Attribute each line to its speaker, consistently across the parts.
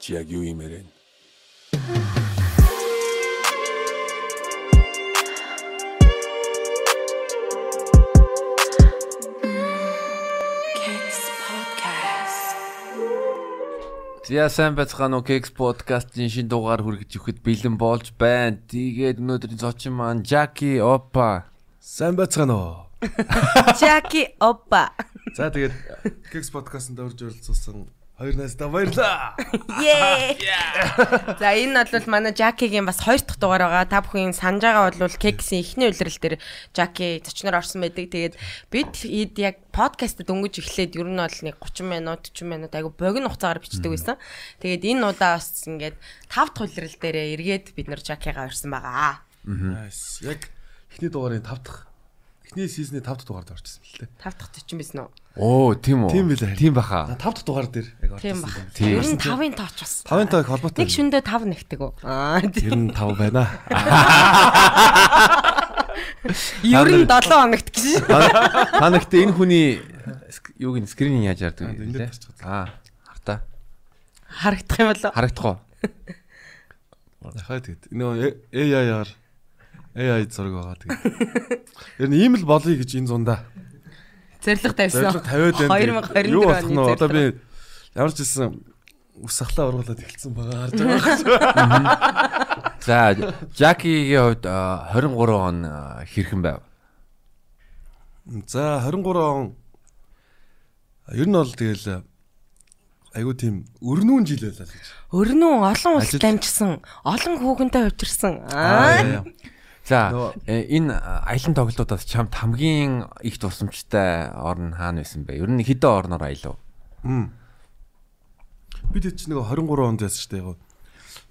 Speaker 1: Чи яг юу юм ярэ?
Speaker 2: За сайн байцгаана уу Keks podcast-ийн шинэ дугаар хүргэж өгөхөд бэлэн болж байна. Тэгээд өнөөдрийн зочин маань Jackie Oppa.
Speaker 1: Сайн байцгаана уу?
Speaker 3: Jackie Oppa.
Speaker 1: За тэгээд Keks podcast-нд орж оролцсон хоёр найздаа баярлаа.
Speaker 3: Yay. За энэ бол манай Jackie-гийн бас хоёр дахь дугаар байгаа. Та бүхэн санаж байгаа бол Keks-ийн эхний улирал дээр Jackie зочноор орсон байдаг. Тэгээд бид эд яг подкастд дөнгөж эхлээд ер нь бол нэг 30 минут 40 минут айгу богино хугацаагаар бичдэг байсан. Тэгээд энэ удаа бас ингээд тав дахь улирал дээрээ эргээд бид нэр Jackie-гаа орсон байгаа.
Speaker 1: Nice. Яг эхний дугаарын 5 дахь эхний сизны 5 дахь дугаард орчихсон л дээ.
Speaker 3: Тав дахь 40 байсан уу?
Speaker 2: Оо, тийм үү?
Speaker 1: Тийм билээ.
Speaker 2: Тийм баха.
Speaker 1: 5 дахь дугаар дээр яг
Speaker 3: Тийм баг.
Speaker 2: Тийм.
Speaker 3: Ер нь 5-ын тооч бас.
Speaker 1: 5-ын тоо холбоотой.
Speaker 3: Нэг шөндөө 5 нэгдэг үү? Аа.
Speaker 1: Ер нь 5 байна.
Speaker 3: Ер нь 7 хоногт гэж.
Speaker 2: Та нэгтээ энэ хүний юуг нь скрининг яаж
Speaker 1: эндээ
Speaker 2: те?
Speaker 1: тарчдаг.
Speaker 2: Аа, хартаа.
Speaker 3: Харагдах юм болоо.
Speaker 2: Харагдах уу?
Speaker 1: Яхаа тэгээд нөгөө AI-аар AI зураг байгаа тэгээд. Ер нь ийм л болъё гэж энэ зундаа.
Speaker 3: Зэрлэг тавьсан.
Speaker 1: Зорилго тавиад байна.
Speaker 3: 2024
Speaker 1: Юу болох
Speaker 3: оны?
Speaker 1: Одоо би
Speaker 3: зэрлэг.
Speaker 1: ямар ч хэлсэн ус сахлаа ургуулад эхэлсэн байгаа харж байгаа.
Speaker 2: За, Jackie-гийн хувьд а, 23 он хэрхэн байв?
Speaker 1: За 23 он ер нь бол тэгэл айгу тийм өрнүүн жил байлаа л гэж.
Speaker 3: Өрнөө олон улс дамжсан, олон хүүхэнтэй учирсан.
Speaker 2: За, э, энэ а, аялын тоглолтуудаас чамд хамгийн их тусламжтай орн хаана байсан бэ? Ер нь хэдэн орноор аялав?
Speaker 1: Мм. Бид ч нэг 23 онд яасан шүү дээ.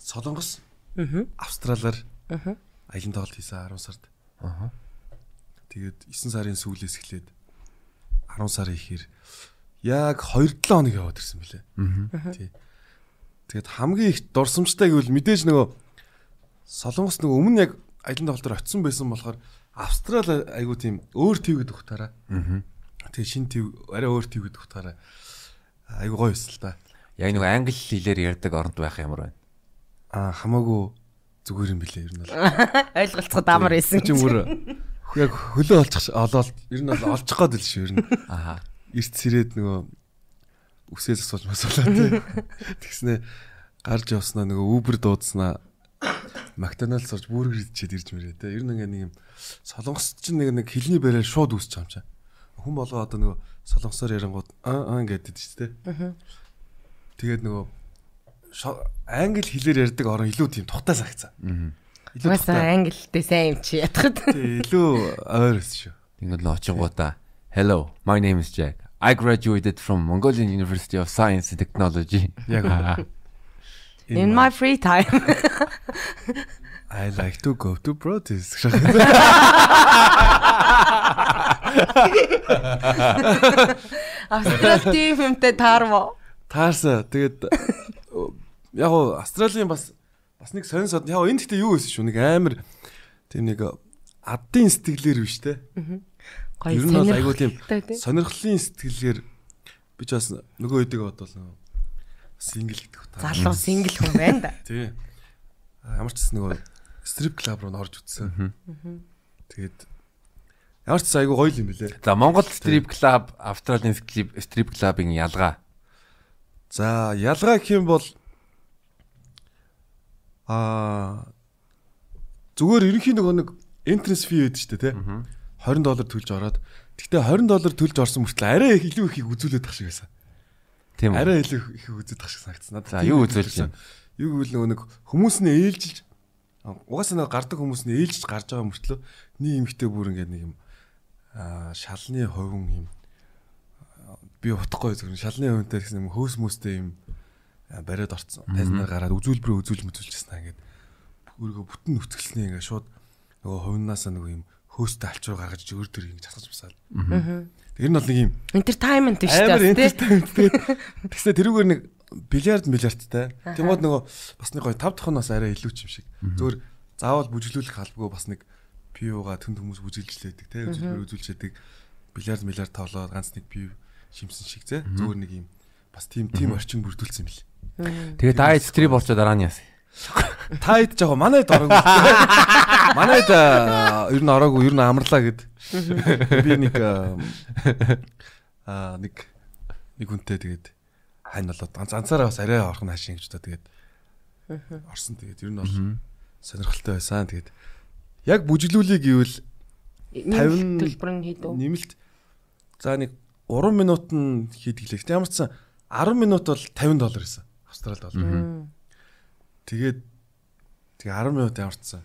Speaker 1: Солонгос,
Speaker 3: Аа.
Speaker 1: Австралиар
Speaker 3: Аа.
Speaker 1: аялын тоглолт хийсэн 10 сард.
Speaker 2: Аа.
Speaker 1: Тэгээд 9 сарын сүүлээс эхлээд 10 сарын ихээр яг 2-7 хоног яваад ирсэн билээ.
Speaker 2: Аа.
Speaker 1: Тий. Тэгээд хамгийн их дурсамжтай гэвэл мэдээж нөгөө Солонгос нөгөө өмнө яг аялын тоглолтоор очисон байсан болохоор Австрали айгу тийм өөр твгээд өгтараа.
Speaker 2: Аа.
Speaker 1: Тэгээ шин тв арай өөр твгээд өгтараа. Айгу гоё өсөл та.
Speaker 2: Яг нэг англи хэлээр ярьдаг оронд байх ямар байна?
Speaker 1: Аа хамаагүй зүгээр юм билээ ер нь бол.
Speaker 3: Ойлголцоход амар байсан.
Speaker 1: Чи мөр яг хөлөө олчих олоод ер нь бол олчих гээд л шүү ер нь.
Speaker 2: Аа.
Speaker 1: Эрт сэрээд нөгөө үсээс асууж масуулаа тий. Тэгснэ гарч явснаа нөгөө Uber дуудснаа McDonald's орж бүргэр идчихэд ирж мэрээ тий. Ер нь ингээ нэг юм солонгос чинь нэг нэг хилний бариад шууд үсч юм чаа. Хүн болго одоо нөгөө солонгосоор ярангууд аа аа гэдэг шүү дээ. Тэгээд нөгөө англи хэлээр ярьдаг орон илүү тийм тухтай сагцсан. Илүү тухтай.
Speaker 3: англитэй сайн юм чи ятхад.
Speaker 1: Илүү ойр өс шүү.
Speaker 2: Тэнгэл л очингуудаа Hello, my name is Jack. I graduated from Mongolian University of Science and Technology.
Speaker 1: Яг.
Speaker 3: In my free time.
Speaker 1: I like to go to protest.
Speaker 3: Австрал тимтэй таармо.
Speaker 1: Таарсаа. Тэгээд яг гоо Австралийн бас бас нэг сонир сод. Яг энэ гэхдээ юу байсан шүү. Нэг амар тийм нэг аддын сэтгэлээр биш те.
Speaker 3: Гоё
Speaker 1: бол айгуу тийм сонирхлын сэтгэлээр би ч бас нөгөө хэдэг бодвол сингл гэдэг утга.
Speaker 3: Залуу сингл хүн байна да.
Speaker 1: Тий. Ямар ч гэсэн нөгөө стрип клуб руу н орж үзсэн. Тэгээд ямар ч айгуу гоё юм билээ.
Speaker 2: За Монгол Strip Club, Австралийн Strip Strip Club-ын ялгаа.
Speaker 1: За ялгаа гэх юм бол аа зүгээр ерөнхийн нөгөө нэг entrance fee байдаг шүү дээ тий. 20 доллар төлж ороод гэхдээ 20 доллар төлж орсон мөртлөө арай их илүү ихийг үзүүлээд тах шиг байсан.
Speaker 2: Тийм үү?
Speaker 1: Арай илүү их үзүүлээд тах шиг санагдсан надад.
Speaker 2: За, юу
Speaker 1: үзүүлж байна? Юу гэвэл нөгөө нэг хүмүүс нь ээлжилж угаасаа нөгөө гардаг хүмүүс нь ээлжилж гарч байгаа мөртлөө нэг эмхтэй бүр ингээд нэг юм аа шалны ховн юм би утахгүй зөвхөн шалны хөвөнтэй гэсэн юм хөөс мөстэй юм бариад орцсон. Тайзнаар гараад үзүүлбэрээ үзүүлж мүзүүлчихсэн ингээд өөргөө бүтэн нүцгэлсний ингээд шууд нөгөө ховнаасаа нөгөө юм хөөстэй алчуур гаргаж өөр төр ингэж засаж басаал. Тэр нь бол нэг юм
Speaker 3: Entertainment биш
Speaker 1: амар
Speaker 3: таа тий.
Speaker 1: entertainment тэгснэ тэрүүгээр нэг бильярд миллиардтай. Тэнгууд нөгөө бас нэг гоё тав бас арай илүү ч юм шиг. Зүгээр заавал бүжиглүүлэх албагүй бас нэг пиуга төнд хүмүүс бүжиглжлээдэг те үзүүлбэр үзүүлжээдэг бильярд миллиард тоглоод ганц нэг пив шимсэн шиг те зүгээр нэг юм бас тийм тийм орчин бүрдүүлсэн юм бэл.
Speaker 2: Тэгээ дайт стрип болчоо дараа нь яасан.
Speaker 1: Тайд жоо манайд ороогүй. Манайд ер нь ороогүй, ер нь амарлаа гэд. Би нэг аа нэг нэг хүнтэй тэгээд хань болоод анцаараа бас арай орхон хашийн гэж та тэгээд орсон тэгээд ер нь бол сонирхолтой байсан. Тэгээд яг бүжиглүүлээ гэвэл 50
Speaker 3: төлбөр нь хийдүү.
Speaker 1: нэмэлт за нэг 3 минут нь хийдгэлээ. Гэтэ ямар ч сан 10 минут бол 50 доллар гэсэн. Австрали доллар. Тэгээд тэгээ 10 минут ямар ч сан.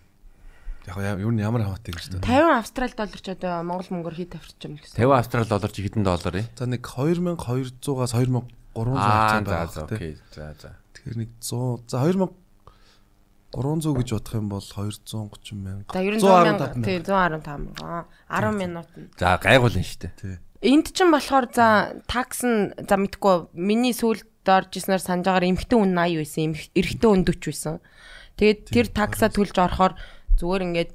Speaker 1: Яг юу н ямар хамаатай гэж та.
Speaker 3: 50 австрал доллар ч одоо монгол мөнгөөр хэд авчирч юм гэсэн.
Speaker 2: 50 австрал доллар чи хэдэн доллар вэ?
Speaker 1: За нэг 2200-аас 2300
Speaker 2: Аа
Speaker 1: цаан
Speaker 2: за окей. За за.
Speaker 1: Тэгэхээр нэг 100 за 2300 гэж бодох юм бол 230 мянга.
Speaker 3: За ер нь
Speaker 1: 115
Speaker 3: 100 мянга. Тий 115 мянга. 10 минут.
Speaker 2: За гайгуул нь штэ.
Speaker 1: Тий.
Speaker 3: Энд чинь болохоор за такс нь за мэдгүй миний сүүлд орж ирснээр санаж байгаагаар эмхтэн үн 80 байсан, эрэгтэн үн 40 байсан. Тэгээд тэр такса төлж орохоор зүгээр ингээд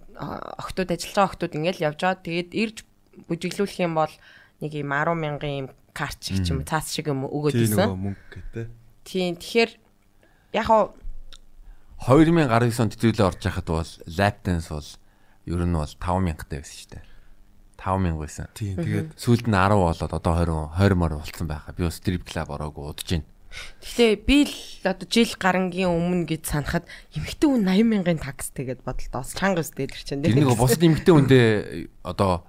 Speaker 3: охтууд ажиллаж байгаа охтууд ингээд явж байгаа. Тэгээд ирж бүжиглүүлэх юм бол нэг юм 10 мянган юм карт шиг ч юм цаас шиг юм өгөөд исэн. Тийм. Тэгэхээр яг хаа
Speaker 2: 2019 онд төдөлөө орж яхад бол dance бол ер нь бол 5000 таа байсан штэ. 5000 байсан.
Speaker 1: Тий тэгээд
Speaker 2: Сүүлд нь 10 болоод одоо 20 20 мөр болцсон байхаа. Би бас strip club ороогүй удаж байна.
Speaker 3: Гэхдээ би л одоо жил гарангийн өмнө гэж санахад эмхтэн үн 80 мянган такс тэгээд бодолтой бас чанга өстэй тэр чинь.
Speaker 2: Тэр нэг бусад эмгтэн үндэ одоо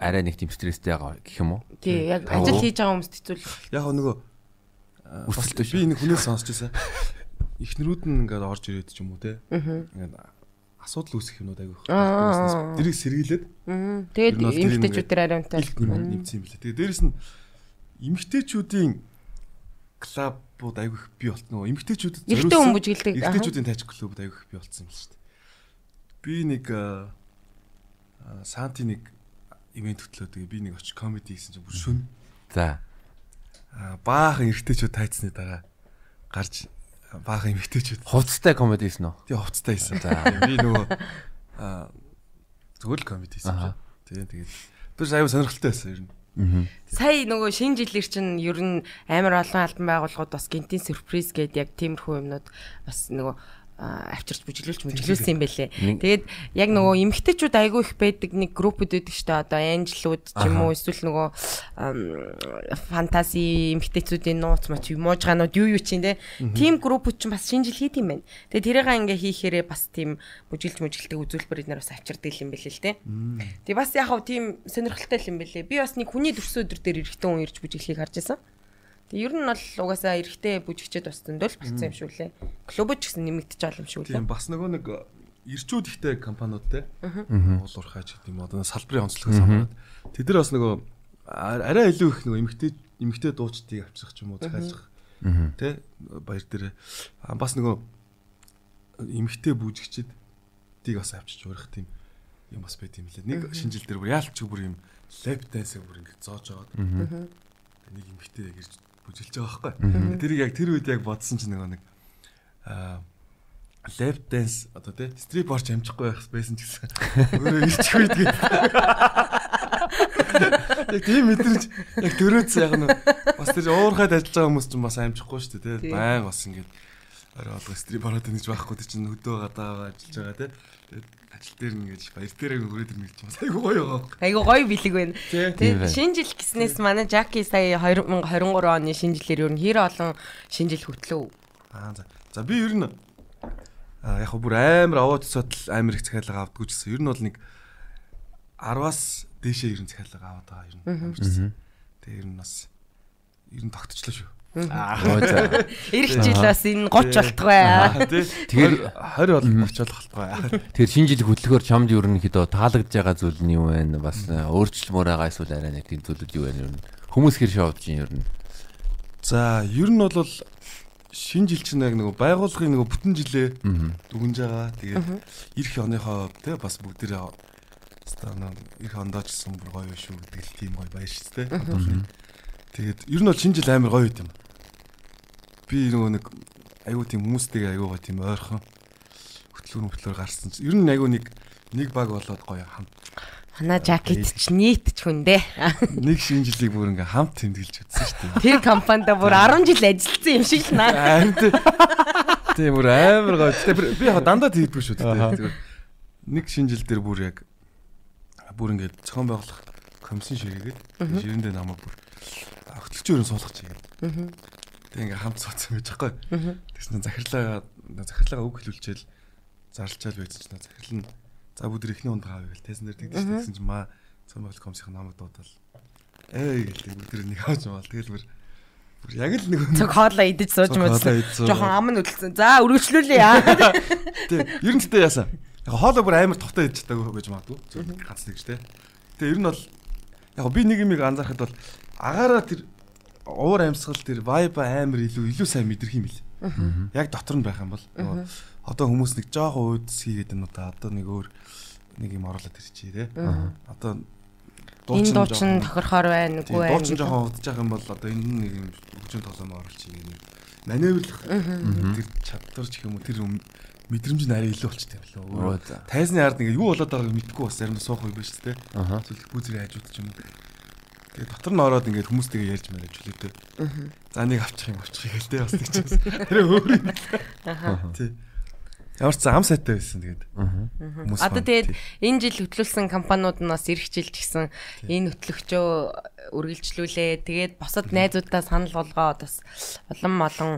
Speaker 2: арай нэг тийм стресстэй байгаа гэх юм уу?
Speaker 3: Тий, яг ажил хийж байгаа хүмүүст хэцүүлэх.
Speaker 1: яг нөгөө
Speaker 2: Өсөлтөө
Speaker 1: би нэг хүнээс сонсч байсан. Ихнэрүүд нь ингээд орж ирээд ч юм уу те. Ингээд асуудал үүсэх юмнууд айгүй.
Speaker 3: Аа.
Speaker 1: Тэрийг сэргийлээд.
Speaker 3: Тэгээд
Speaker 1: бол тэр илт нэмээд нэмсэн юм билээ. Тэгээ дээрэс нь эмгтээчүүдийн клабууд айгүй их бий болт нөгөө эмгтээчүүдэд
Speaker 3: Эрэгтэй хүн бүжгэлдэг. Аха.
Speaker 1: эмгтээчүүдийн тайч клубуд айгүй их бий болцсон юм л шүү дээ. Би нэг санти нэг ивент хөтлөө тэгээ би нэг очиж комеди хийсэн чинь бүр шүн
Speaker 2: За.
Speaker 1: аа, баахан эрэгтэйчүүд тайцсны дараа гарч аа, баахан эмгтээчүүд
Speaker 2: Хувцастай комеди хийсэн үү?
Speaker 1: тий хувцтай хийсэн.
Speaker 2: За.
Speaker 1: Би нөгөө аа, зүгээр л комеди хийсэн. Тэгээ тэгээд тэр аюу сонирхолтой байсан ер нь.
Speaker 3: Сая нөгөө шинэ жилээр чинь ер нь амар олон албан байгууллагууд бас гинтийн сюрприз гэдэг яг тиймэрхүү юмнууд бас нөгөө авчирч бүжиглүүлж бүжиглүүлсэн юм байлээ. Тэгээд яг нөгөө эмгтээчүүд айгүй их байдаг нэг группүүд байдаг шүү дээ. Одоо анжлууд ч юм уу эсвэл нөгөө фантази эмгтээчүүдийн нууц мач муужгаанууд юу юу чинь те. Тим группүүд чинь бас шинэ жил хийд юм байна. Тэгээд тэрийг ингээ хийхээрээ бас тийм бүжиглж мүжгэлтэй үзүүлбэр эднэр бас авчирдаг юм байлээ л те. Тэгээ бас яг хав тийм сонирхолтой юм байлээ. Би бас нэг хүний төрсөн өдөр дээр эрэхтэн хүн ирж бүжиглэхийг харж байсан. Тэгээ ер нь бол угаасаа эрэхтэй бүжигчэд бас зөндөл болцсон юм шүү лээ. Клубуд ч гэсэн нэмэгдэж байгаа юм шүү лээ.
Speaker 1: Тийм бас нөгөө нэг ирчүүд ихтэй компаниудтэй уул уурхайч гэдэг юм одоо салбарын онцлогоос хамаарат тэд нар бас нөгөө арай илүү их нөгөө эмгтэй эмгтэй дуучдыг авчрах ч юм уу захиалах тэ баяр дээр. Бас нөгөө эмгтэй бүжигчд тийг бас авчиж урах тийм юм бас байт юм лээ. Нэг шинжил дээр бүр яалч бүр юм лап данс бүр ингэ зоож аваад нэг эмгтэй гэрж бүжиглж байгаа байхгүй. Тэрийг яг тэр үед яг бодсон чинь нөгөө нэг аа лап данс одоо тий стрип орч амжихгүй байх байсан ч гэсэн. Өөрөө ирчихгүй тэгээд яг тийм мэдрэмж яг төрөөц яг нь бас тэр уурхайд ажиллаж байгаа хүмүүс ч бас амжихгүй шүү дээ тий. Баян бас ингээд орой олго стрип ороод ингэж байхгүй тий чинь хөдөө гадаа ажиллаж байгаа тий. Тэгээд ажил дээр ингэж баяр дээрээ хүрээд ирнэ гэж бас айгуу гоё байгаа
Speaker 3: Айгу гоё бэлэг байна. Тэгээд
Speaker 2: байна.
Speaker 3: шинэ жил гиснээс манай Жаки сая 2023 оны шинэ жилээр ер нь хэр олон шинэ жил хөтлөө.
Speaker 1: аа за за би ер нь а яг хөө бүр амар овоо цоцол амар их захиалга авдггүй ч гэсэн ер нь бол нэг 10-аас дээшээ ер нь захиалга аваад байгаа ер нь амарчсан. Тэгээ ер нь бас ер нь тогтчлоо шүү.
Speaker 3: Ирэх жил бас энэ 30 болтгой.
Speaker 1: Аа тий.
Speaker 2: Тэгэхээр-
Speaker 1: Тэгэхээр 20 бол 30 болох болтгой.
Speaker 2: Тэр шинэ жил хөтлөхөөр чамд ерөнхийдөө таалагдж байгаа зүйл нь юу вэ? Бас э, өөрчлөлмөр байгаа эсвэл арай нэг тийм зүйлүүд юу вэ? Хүмүүс хэр шоудж чинь ер нь.
Speaker 1: За ер нь бол шинэ жил чинь яг нөгөө байгууллагын нөгөө бүтэн жилээ дүгнж байгаа. Тэгээд эх оныхоо тий бас бүгдээрээ станаа эх ондоо ч гэсэн бүр гоё шүү гэдэг л тийм гоё баяр шүү дээ. Тэгээд ер нь бол шинэ жил амар гоё юм. Би нөгөө нэг айгуу тийм хүмүүстэйгээ айгуугаа тийм ойрхон хөтлөр хөтлөр гарсан чинь ер нь айгуу нэг нэг баг болоод гоё хамт
Speaker 3: Манай жакет ч нийт ч хүн дээ.
Speaker 1: Нэг шинэ жилийг бүр ингээм хамт тэмдэглэж үзсэн шүү дээ.
Speaker 3: Тэр компанид бүр 10 жил ажилласан юм шиг л наа.
Speaker 1: Харин тийм бүр амар гоё. Би яг дандаа тэгдэггүй шүү дээ. Зүгээр нэг шинэ жил дээр бүр яг бүр ингээд зохион байгуулах комиссийн ширээгээд ширээндээ намайг бүр өгтлөгчөөрөө суулгах чигээд. Тэгээ ингээм хамт суудсан байж байгаа. Тэгсэн захирлаа захирлаагаа үг хэлүүлчихэл зарлчаал байсан чинь захирал нь за бүдэр ихний унд хаавь гэл тайсан дээр тэгдэж тэгсэн чинь маа цом байгуулах комиссийн намайг дуудал. Ээ гэлээ бүдэр нэг хааж маа тэгэл бүр бүр яг л нэг
Speaker 3: Цог хоолоо идэж сууж
Speaker 1: сууж.
Speaker 3: Жохон ам нь хөдөлсөн. За өргөжлүүлээ яа.
Speaker 1: Тэг ер нь тэтэ яасан. Яг хоолоо бүр амар тухтай идэж чадаагүй байж магадгүй. Ганц нэг ч те. Тэгээ ер нь бол яг би нэг юмыг анзаархад бол агаараа тэр уур амьсгал тэр вайба амар илүү илүү сайн мэдэрх юм бил. Яг дотор нь байх юм бол одоо хүмүүс нэг жоохон уудс хийгээд энэ удаа одоо нэг өөр нэг юм оруулаад ирчихээ те. Одоо
Speaker 3: Энэ дуучин тохирохоор байна үгүй байна.
Speaker 1: Дуучин жоохон удаж байгаа юм бол одоо энэ нь нэг юм хөгжим тоглоом оруулчих юм. Маневрлах тэр чадвар ч юм уу тэр мэдрэмж нь арай илүү болчтой юм лөө.
Speaker 2: Оо,
Speaker 1: Өөрөө
Speaker 2: за.
Speaker 1: Тайзны ард ингээ юу болоод байгааг мэдгүй бас заримдаа суух үе биш тээ. Зөвлөх бүүзрийн хажууд ч юм уу. Тэгээ дотор нь ороод ингээ хүмүүстэйгээ ярьж мараж хүлээдээ. За нэг авчих юм авчих гээл тээ бас нэг ч бас. Тэр өөр юм. Тий. Ямар ч зам сайтай байсан тэгээд. Хүмүүс
Speaker 3: Одоо тэгээд энэ жил хөтлүүлсэн компаниуд нь бас ирэх жил ч гэсэн энэ хөтлөгчөө үргэлжлүүлээ. Тэгээд босод найзуудаа санал болгоод бас улам олон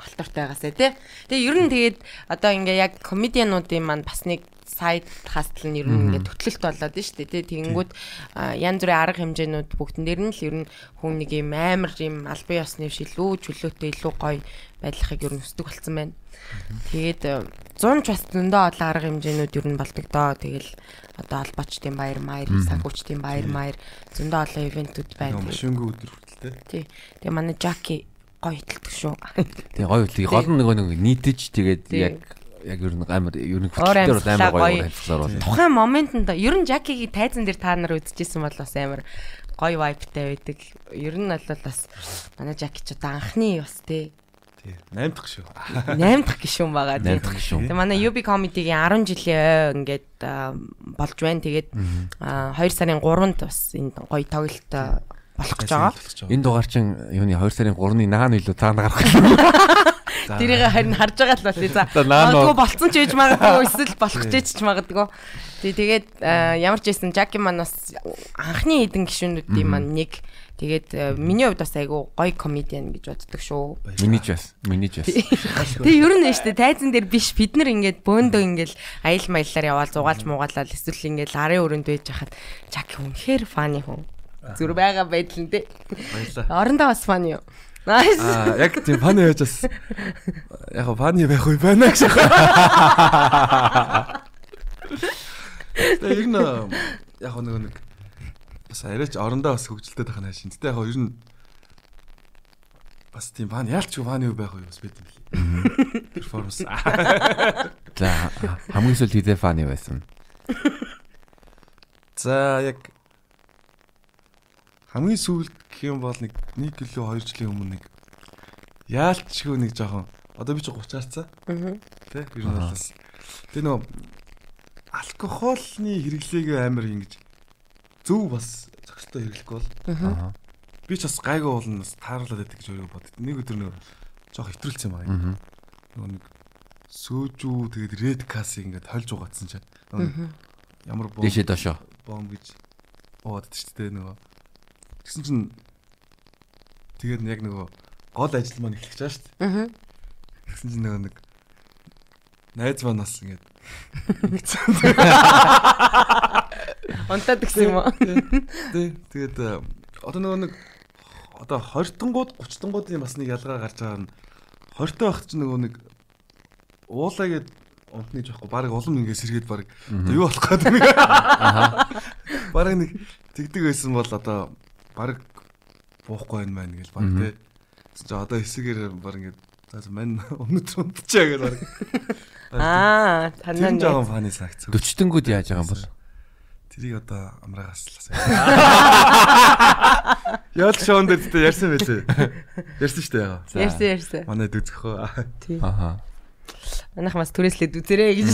Speaker 3: холтортой байгаасаа тий. Тэгээ ер нь тэгээд одоо ингээ яг комедиануудын маань бас нэг сайд хастл нь ер нь ингээ төтлөлт болоод нь шүү дээ. Тэгэнгүүт янз бүрийн арга хэмжээнүүд бүгдэн дээр нь л ер нь хүн нэг юм амар юм албан ёсны шилүү чөлөөтэй илүү гоё байдлахыг ер нь хүсдэг болсон байна. Тэгээд э, 100 ч бас зөндөө олон арга хэмжээнүүд ер нь болдог доо. Тэгэл одоо албаачдын баяр маяр, санхүүчдийн баяр маяр зөндөө олон ивентүүд байна.
Speaker 1: Нэг машингүй өдөр хүртэл.
Speaker 3: Тий. Тэгээ манай Жаки гоё хилдэг шүү.
Speaker 2: Тэгээ гоё үлээ. Гол нь нөгөө нэг нийтэж тэгээд яг яг ер нь амар ер нь хөтлөлтөөр амар гоё хэлцээр бол.
Speaker 3: Тухайн моментод ер нь Жакигийн тайзан дээр та нар үзчихсэн бол бас амар гоё вайптай байдаг. Ер нь бол бас манай Жаки ч одоо анхны бас тий
Speaker 1: Тий. 8 дахь шүү.
Speaker 3: 8 дахь гишүүн байгаа тий.
Speaker 2: 8 дахь гишүүн.
Speaker 3: Тэгээ манай UB comedy-гийн 10 жилийн ой ингээд болж байна. Тэгээд 2 сарын 3-нд бас энэ гоё тоглолт болох гэж байгаа.
Speaker 2: Энэ дугаар чин юуны 2 сарын 3-ны наан илүү цаана гарах.
Speaker 3: Тэрийг харин харж байгаа л болъё. За. Магадгүй болцсон ч ээж магадгүй эсвэл болох ч ээж ч магадгүй. Тэгээ тэгээд аа, ямар ч байсан Жаки маань бас анхны хэдэн гишүүнүүдийн маань нэг тэгээд аа, миний хувьд бас айгу гоё комедиан гэж боддог шүү.
Speaker 2: Миний ч бас. Миний ч бас.
Speaker 3: Тэгээ ер нь штэ тайзан дээр биш бид нар ингээд бөөндөө ингээд аял маялаар яваал зугаалж муугаалал эсвэл ингээд арын өрөөнд байж хахад Жаки үнэхээр фаны хүн. Зүр байгаа байдал нь.
Speaker 1: Баярлаа.
Speaker 3: Орондоо бас фаны юу. Nice.
Speaker 1: Аа яг тийм фаны байж бас яг фаны байх үе байна гэж. Тэгээ ер нь яг нэг нэг бас арайч орондоо бас хөгжилтэй байх нь хайшин. Гэтэ яг ер нь бас тийм фан яалч фаны байх үе бас байт юм лээ. Перформанс.
Speaker 2: За хамгийн сүүлд хизээ фаны байсан.
Speaker 1: За яг хамгийн сүүлд гэх юм бол нэг 1 гэлөө 2 жилийн өмнө нэг яалчгүй нэг жоохон одоо би чи 30 гарцсан.
Speaker 3: Аа.
Speaker 1: Тэ ер нь бас тэр нөө алкохолны хэрэглээг амар ингэж зөв бас зохистой хэрэглэхгүй бол
Speaker 2: Аа.
Speaker 1: би ч бас гайгүй болно бас тааруулаад байдаг гэж өөрөө боддог. Нэг өдөр нөө жоох хэтрүүлсэн юм аа. Нөгөө нэг сөөжүү тэгээд ред касыг ингээд хольж угаацсан чинь ямар бом
Speaker 2: Дэшээ дошоо.
Speaker 1: бом гэж уугаад шүү дээ нөгөө тэгсэн чинь тэгээд яг нөгөө гол ажил маань эхлэж байгаа шүү дээ.
Speaker 3: Аа.
Speaker 1: Тэгсэн чинь нөгөө нэг найз маань бас ингээд
Speaker 3: Унтаад гисэн юм уу?
Speaker 1: Тий. Тэгээд одоо нөгөө нэг одоо 20 тангууд 30 тангуудын бас нэг ялгаа гарч байгаа нь 20 та байхад ч нөгөө нэг уулаа гээд унтны жоохгүй баг улам ингээд сэргээд баг одоо юу болох гээд нэг баг нэг тэгдэг байсан бол одоо баг буухгүй байх маань гэж баг тий. Тэгсэн чи одоо хэсэгээр баг ингээд за мань өнөдөр унтчаа гэж баг.
Speaker 3: Аа, танаа нэг.
Speaker 1: жоохон фаны сагц.
Speaker 2: 40 тэнгүүд яаж байгаа юм бол?
Speaker 1: Тэрийг одоо амраагаас л асаа. Яал шоунд дээр ярьсан байлээ. Ярьсан шүү дээ яга.
Speaker 3: Ярьсан ярьсан.
Speaker 1: Манай дүзгөхөө.
Speaker 3: Тий.
Speaker 2: Аха.
Speaker 3: Манайх бас түрээслээд үзэрэй гэж.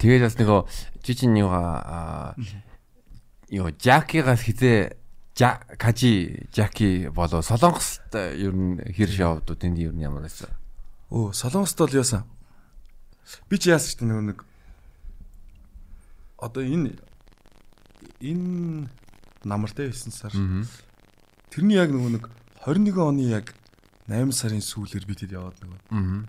Speaker 2: Тэгээд бас нөгөө жичин юугаа юу Жакигаас хизээ Кажи Жаки болоо Солонгост ер нь хэр шоудууд энд ер нь ямар байсан?
Speaker 1: Оо Солонгост бол яасан. Би ч яасан ч нөгөө нэг одоо энэ энэ намартай 9 сар. Тэрний яг нөгөө нэг 21 оны яг 8 сарын сүүлээр би тэд яваад нөгөө.
Speaker 2: Аа.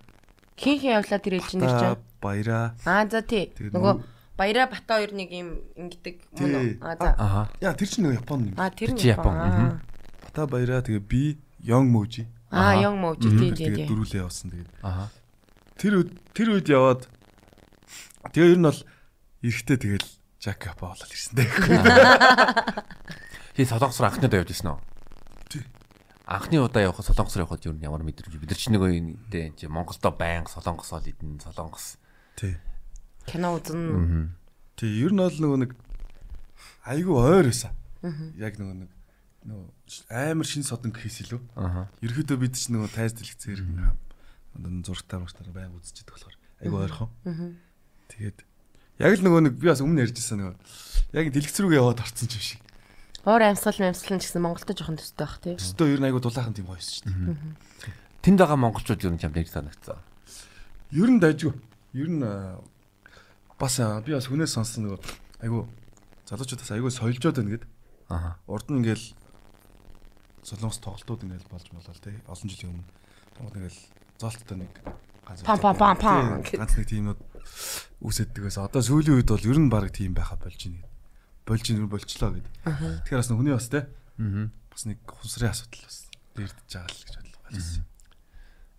Speaker 3: Хин хин явлаа тэр ээлж нэр чинь.
Speaker 1: Баяраа.
Speaker 3: Аа за тий. Нөгөө баяраа бата хоёр нэг юм ингэдэг мөн үү?
Speaker 1: Тий.
Speaker 3: Аа.
Speaker 1: Яа тэр чинь нөгөө Японы юм.
Speaker 3: Аа тэр
Speaker 2: Чи Япон,
Speaker 3: Аа.
Speaker 1: Бата баяраа тэгээ би Young Moji.
Speaker 3: Аа young мовж тий тий тий.
Speaker 1: дөрүлээ явсан тэгээд.
Speaker 2: Аха.
Speaker 1: Тэр үед тэр үед яваад тэгээ ер нь бол эрэхтэй тэгэл Жак Япа болол ирсэн дээ.
Speaker 2: Чи солонгосоор анхны удаа явж ирсэн үү?
Speaker 1: Тий.
Speaker 2: Анхны удаа явах солонгосоор явхад юу ямар мэдрэмж бид нар ч нэг үедээ Монголдо байнга солонгос ол идэн солонгос.
Speaker 1: Тий.
Speaker 3: Кино үзэн.
Speaker 1: Тий ер нь бол нөгөө нэг айгүй ойр байсан. Яг нөгөө нэг нөгөө амар шин содон гэхээс илүү. Ерөөдөө бид ч нөгөө тайз дэлгэцээр одоо зургатаар муртаар байг үзчихэд болохоор айгүй ойрхон. Тэгээд яг л нөгөө нэг би бас өмнө ярьжсэн нөгөө яг дэлгэц рүүгээ яваад орцсон ч юм шиг.
Speaker 3: Оор амьсгал амьсгал нь гэсэн Монголд жоохон төстэй бах тий.
Speaker 1: Өстөө ер нь айгүй дулаахан тийм гоёс шүү дээ.
Speaker 2: Тэнд байгаа монголчууд ер нь чамд ирж санагцсан.
Speaker 1: Ер нь дайггүй. Ер нь бас аа, би бас хүнээс сонссон нөгөө айгүй залуучуудаас айгүй соёлжоод байна гэд.
Speaker 2: Аха.
Speaker 1: Урд нь ингээл солонгос тоглолтууд ингээл болж болоо тий. Олон жилийн өмнө. Тэгмээд ингээл зоолттой нэг ганц
Speaker 3: Пам, пам, пам, пам
Speaker 1: ганц нэг тиймүүд үүсэддэг байсан. Одоо сүүлийн үед бол ер нь баг тийм байха болж байна. Болж ийн болчлоо гэд. Тэгэхээр бас хүний бас тий.
Speaker 2: Аа.
Speaker 1: Бас нэг хусрын асуудал бас дэрдэж байгаа л гэж бодлоо.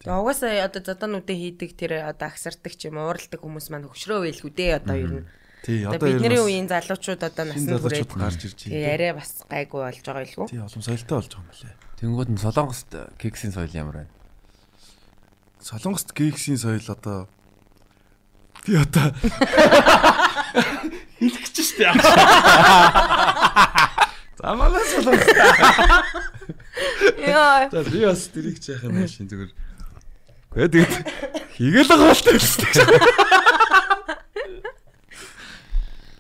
Speaker 3: Тэгээ угаасаа одоо зодоонуудын хийдэг тэр одоо агсардаг ч юм уу ууралдаг хүмүүс маань хөшрөө байлгүй дээ одоо ер нь.
Speaker 1: Тий,
Speaker 3: Одоо бидний үеийн залуучууд одоо насны хүрээд
Speaker 1: гарч ирж байна.
Speaker 3: арай бас гайгүй болж байгаа илгүй.
Speaker 1: Тий, олон соёлтой болж байгаа юм лээ.
Speaker 2: Тэнгүүд нь солонгост кексийн соёл ямар байна?
Speaker 1: Солонгост гейксийн соёл одоо би одоо хэлэх гэж штэ. За манай солонгос.
Speaker 3: Яа.
Speaker 1: За би бас тэрийг ч яах юм бэ шин зүгээр. Гэхдээ тэгээд хийгээл байгаа болтой штэ.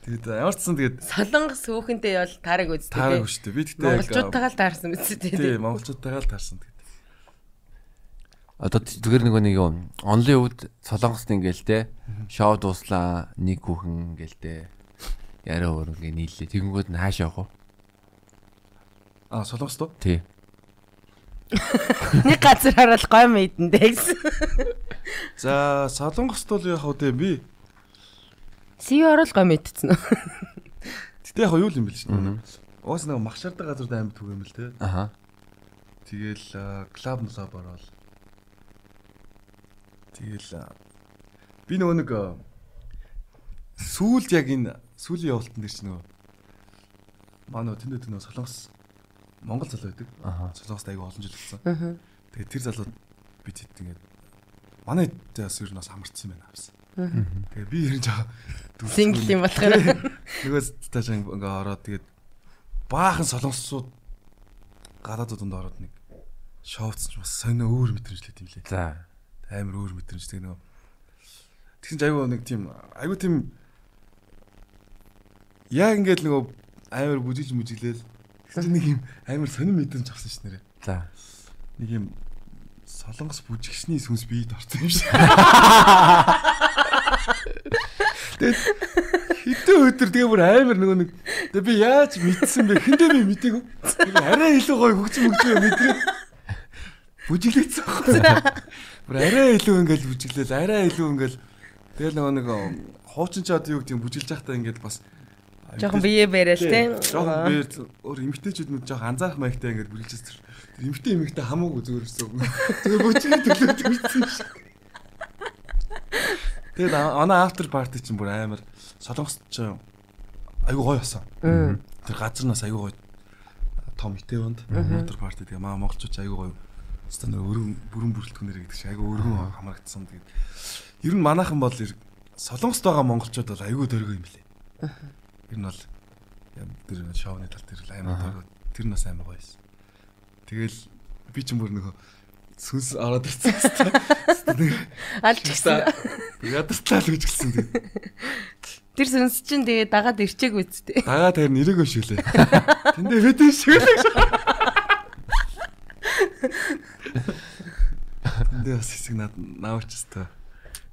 Speaker 1: Тэгээд ямар ч сан тэгээд
Speaker 3: Солонгос хүүхэнтэй бол таараг үздэг.
Speaker 1: таараагүй штэ. Би тэгтээ
Speaker 3: Монголчуудтайгаа л таарсан биз дээ.
Speaker 1: монголчуудтайгаа л таарсан тэгээд.
Speaker 2: Одоо зүгээр нэг нэг юм онлын үед солонгост ингээл те шоу дууслаа нэг хүүхэн ингээл те яриа өөр ингээ нийлээ. Тэнгүүд нь хааш явах уу?
Speaker 1: Аа солонгост уу?
Speaker 2: Тий.
Speaker 3: Нэг газар хараад гой мэйдэндээ гэсэн.
Speaker 1: За солонгост бол яг хөө дээ би
Speaker 3: Сив орол гой мэдсэн үү?
Speaker 1: Гэтэ яг юу юм бэл шүү дээ. Уус нэг махшардаг газар аймаг түг юм л те.
Speaker 2: Аха.
Speaker 1: Тэгэл клуб млаб ороод. Тэгэл би нөгөө нэг сүүлд яг энэ сүүлийн явалтан дээр чи нөгөө манай тэнд тэнд нөгөө солонгос Монгол залуу байдаг. Солонгост аяга олон жил болсон.
Speaker 3: Аа.
Speaker 1: Тэгээд тэр залууд бид хэд ингээд манай дэс ер нь бас хамарцсан байна авсан. Тэгээд би ер нь жаа
Speaker 3: Сингл юм болохоор.
Speaker 1: Нөгөө тааш ингээ ороод тэгээд баахан солонгосууд гадаадууд ороод нэг шоуцсан ч бас сонио өөр мэдрэмжлээ тийм лээ.
Speaker 2: За.
Speaker 1: Амар өөр мэдрэмж тэг нөгөө Тэгсэн ч айгүй нэг тийм айгүй тийм яг ингээд нөгөө амар бүжиглж мүжиглээл тэгсэн чинь нэг юм амар сонир мэдрэмж авсан ш нэрэ.
Speaker 2: За.
Speaker 1: Нэг юм солонгос бүжигчний сүнс биед орсон юм шиг. Тэгээд хитэ өдөр тэгээ бүр амар нөгөө нэг тэгээ би яаж мэдсэн бэ? Хэндээ би. Тэгээ арай илүү гоё хөгжим хөгжим мэдрээ. Бүжиглээсэн аахгүй. Бүр арай илүү ингээл бүжиглээл арай илүү ингээл тэгэл нөгөө нэг хуучин ч одоо юу гэдэг бүжиглж байхдаа ингээд бас
Speaker 3: Жохон бие бэрэл те.
Speaker 1: Жохон бие өөр эмгтээчүүд нь жохон анзаарах маягтай ингээд бүжиглэж тэр эмгтээ эмгтээ хамаагүй зүгээр өссөн. Тэгээ бүжиглээ төлөө төрсөн шиг. Тэгээд оноо after party чинь бүр амар солонгост ч айгуу гоё басан. Тэр газар нас айгуу гоё том итэвэнд after party тэгээ маа монголчууд ч айгуу гоё. Стан өргөн бүрэн бүрэлдэхүүнээр гэдэг чинь айгуу өргөн хамрагдсан. Тэгээд ер нь манайхан бол солонгост байгаа монголчууд бол айгуу дөргөө юм лээ. Ер нь бол тэр шоуны тал дээр л амар дөргөө. Тэр нас амар гоё байсан. Тэгэл би ч бүр нөгөө сүнс ороод ирсэн хэвээр.
Speaker 3: Алж гисэн.
Speaker 1: Ядартлаа л гэж хэлсэн.
Speaker 3: Тэр сүнс чинь тэгээ дагаад ирчээг үсттэй.
Speaker 1: Дагаад ирээгүй шүү лээ. Тэндээ шүү лээ. Тэндээ бас хэсэг над наавч өстой.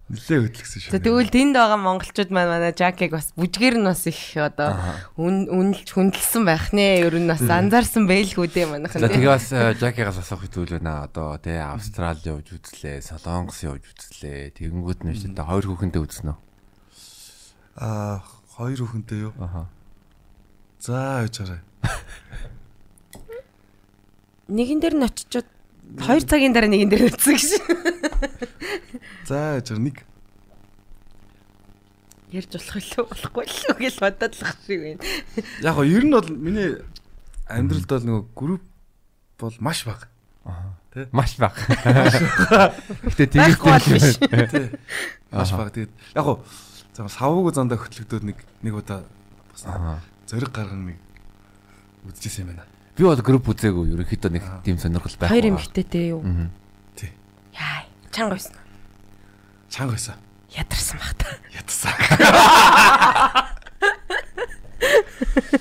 Speaker 1: Нилээ хөдлөсөн шүү.
Speaker 3: Тэгвэл тэнд байгаа монголчууд маань манай Жакиг бас бүжгээр нь бас их одоо үнэлж хүндэлсэн байх нэ. Ер нь бас анзаарсан байлгүй дээ манайхан.
Speaker 2: За тэгээ бас Жакигаас асуух зүйл байна. Одоо тий Австрали явж үзлээ, Солонгос явж үзлээ. Тэгэнгүүт нь шүү дээ хоёр хүүхэндээ үзсэн үү?
Speaker 1: Аа хоёр хүүхэндээ юу?
Speaker 2: Аха.
Speaker 1: За яжаарай.
Speaker 3: Нэгэн дээр нь очичоод хоёр цагийн дараа нэгэн дээр үтсэн гэж.
Speaker 1: За яжаар нэг
Speaker 3: Ярьж болох илүү болохгүй л гэж бодоод л шиг байна.
Speaker 1: яг гоо ер нь бол миний амьдралд бол нөгөө групп бол маш бага.
Speaker 2: Маш баг. Гэтэ тэгээд
Speaker 3: биш.
Speaker 1: Тий. Маш бага. Тэгээд яг гоо савууг зандаа хөтлөгдөөд нэг нэг удаа бас
Speaker 2: Аа.
Speaker 1: зориг гаргана нэг үзчихсэн юм байна.
Speaker 2: Би бол групп үзээгүй. Ерөнхийдөө нэг тийм сонирхол байхгүй.
Speaker 3: Хоёр эмэгтэйтэй юу?
Speaker 2: Аа.
Speaker 1: Тий.
Speaker 3: Яа, чанга байсан.
Speaker 1: Чанга байсан.
Speaker 3: Ядарсан баг та.
Speaker 1: Ятсан.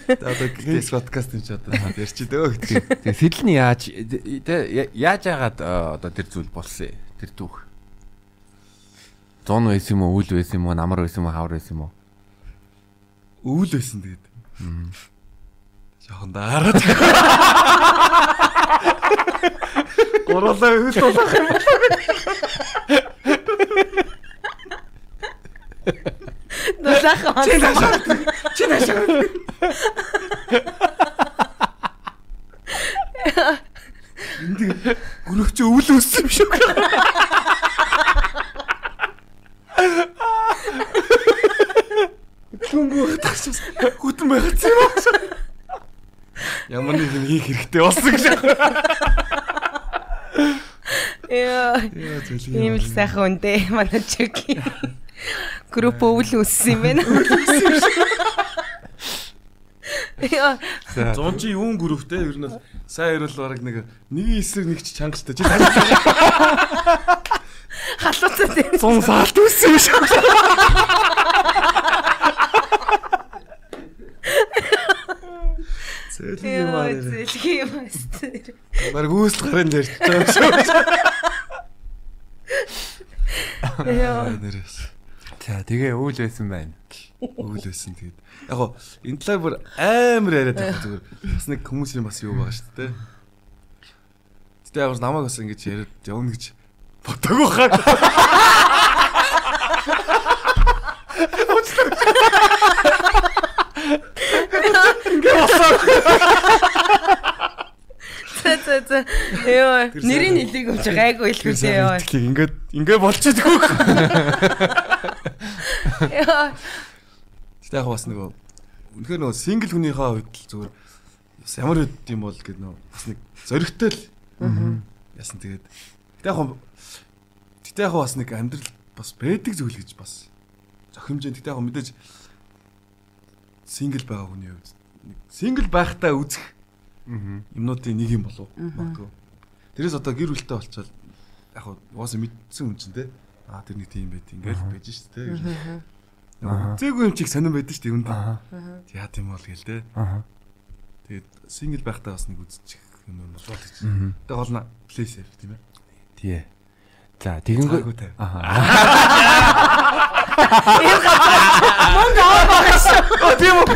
Speaker 1: Одоо гейс подкаст юм чи одоо ярьчих дөө гэдэг.
Speaker 2: Тэгээ сэтэл нь яаж яаж яагаад э, одоо тэр зүйл болсон юм? Тэр түүх. Зон байсан юм уу, үйл байсан юм уу, намар байсан юм уу, хавар байсан юм уу?
Speaker 1: Өвөл байсан тэгээд. Жохон даарад. Гурлаа өвөл тулах юм.
Speaker 3: Дулаахан.
Speaker 1: Чи наашаа. Энд гөрөх чи өвөл өссөн юм шиг. Түнгөө тагчаас хүтэн байгац юм аа. Ямар нэг юм хийх хэрэгтэй болсон гэж.
Speaker 3: Яа. Ийм л сайхан үндэ манай чиг. Групп өвөл өссөн юм байна. Яа.
Speaker 1: Зун чи юун групптэй ер нь бол сайн ирэл бараг нэг нэг эсрэг нэг ч чангалтай. Чи
Speaker 3: Халууцаа дээр.
Speaker 1: зун саалт үссэн юм шиг. Зөөлөн юм аа.
Speaker 3: Яа, зэлхий юм байна.
Speaker 1: Бараг үүсэл гарын дээр.
Speaker 3: Яа.
Speaker 1: Нэрээс.
Speaker 2: За тэгээ үйл байсан байна.
Speaker 1: Өвөл байсан тэгээд. Яг гоо энэ талаар бүр амар яриад байх зүгээр. Бас нэг хүмүүсийн бас юу байгаа шүү дээ. Гэтэ яг намайг бас ингэж яриад явна гэж бодоагүй хаа.
Speaker 3: За за за. Яа. Нэрийн нэлийг өмч гайгүй хүлээ яа.
Speaker 1: Тэгэхээр ингээд ингээд болчихдгүй.
Speaker 3: Яа.
Speaker 1: Гэтэ яг бас нөгөө үнэхээр нөгөө сингл хүнийхээ хувьд л зүгээр бас ямар хэд юм бол гэдэг нөгөө бас нэг зөрөгтэй л яасан тэгээд гэтэ яг гэтэ яг бас нэг амьдрал бас байдаг зүйл гэж бас зохимжээ гэтэ яг мэдээж сингл байгаа хүний хувьд сингл байхдаа үзэх юмнуудын нэг юм болов магадгүй тэрээс одоо гэр бүлтэй болчвол яг угаасаа мэдсэн хүн чинь те аа тэр нэг тийм байт ингээл байж шүү дээ Зээгүй юм чиг сонирн байдаг шүү дээ юунд. Яа тийм бол гээл те.
Speaker 2: Аа.
Speaker 1: Тэгээд сингл байхдаа бас нэг үзчих юм юм болоод гэж. Тэгээд гол нь play safe тийм ээ.
Speaker 2: Тий. За тэгэнгүүт. Аа.
Speaker 3: Мөнгө аваа байгаа шүү.
Speaker 1: Оо тийм үү.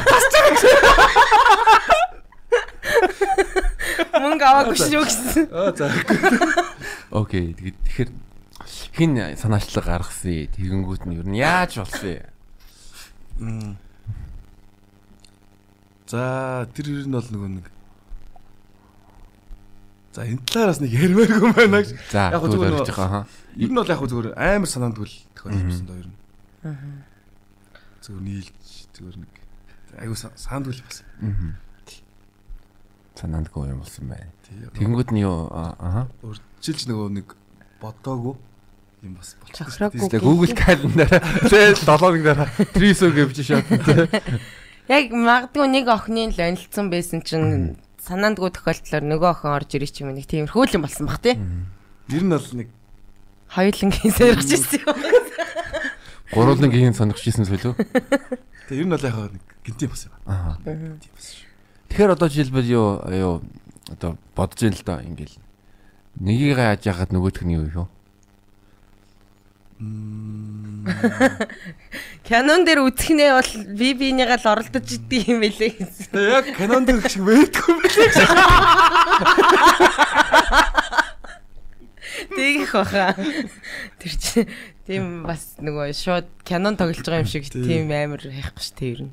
Speaker 3: Мөнгө аваагүй шүү гэсэн.
Speaker 1: Аа за.
Speaker 2: Окей. Тэгэхээр хин санаачлаг гаргасан. Тэгэнгүүт нь ер нь яаж болсон юм?
Speaker 1: За тэр ер нь бол нөгөө нэг За энэ талаараас нэг ярмааргүй байна гэж.
Speaker 2: За
Speaker 1: Яг
Speaker 2: тэгвэл
Speaker 1: зүгээр
Speaker 2: орж байгаа хаа.
Speaker 1: Ер нь бол яг гоо зүгээр амар санаандгүй л тохиолдсон доо ер нь. Зүгээр нийлж зүгээр нэг айгуу саандгүй л бас.
Speaker 2: Аа. Санаандгүй юм болсон байна.
Speaker 1: Тийм.
Speaker 2: Тэгэнгүүт нь юу аа.
Speaker 1: Урдчилж нөгөө нэг бодоогүй юм бас болчихсон.
Speaker 2: Тэгээ Google Calendar тэ 7 нэг дараа Triso гэвч шат.
Speaker 3: Яг магадгүй нэг охины л онилцсан байсан чинь санаандгүй тохиолдлоор нөгөө охин орж ирэх юм нэг тиймэрхүү л юм болсон бах тий.
Speaker 1: Ер нь бол нэг
Speaker 3: Хоёулангийн сэргэж ирсэн юм.
Speaker 2: Гурвангийн сонирхож исэн зүйл үү?
Speaker 1: Тэгээ ер нь бол яг нэг гинти бас юм.
Speaker 2: Аа. Тэгэхээр одоо жишээлбэл юу юу одоо бодож ин л доо ингээл нэгийг яаж яхад нөгөөх нь юу юу?
Speaker 3: Canon дээр үзэхнээ бол би бинийгаа л оролдож идэг юм байлээ гэсэн.
Speaker 1: Тэгээ яг Canon дээр шиг байдгүй юм билээ.
Speaker 3: Тэгэх баха. Тэр чи тийм бас нөгөө шууд Canon тоглож байгаа юм шиг тийм амар хайхгүй ш тэр нь.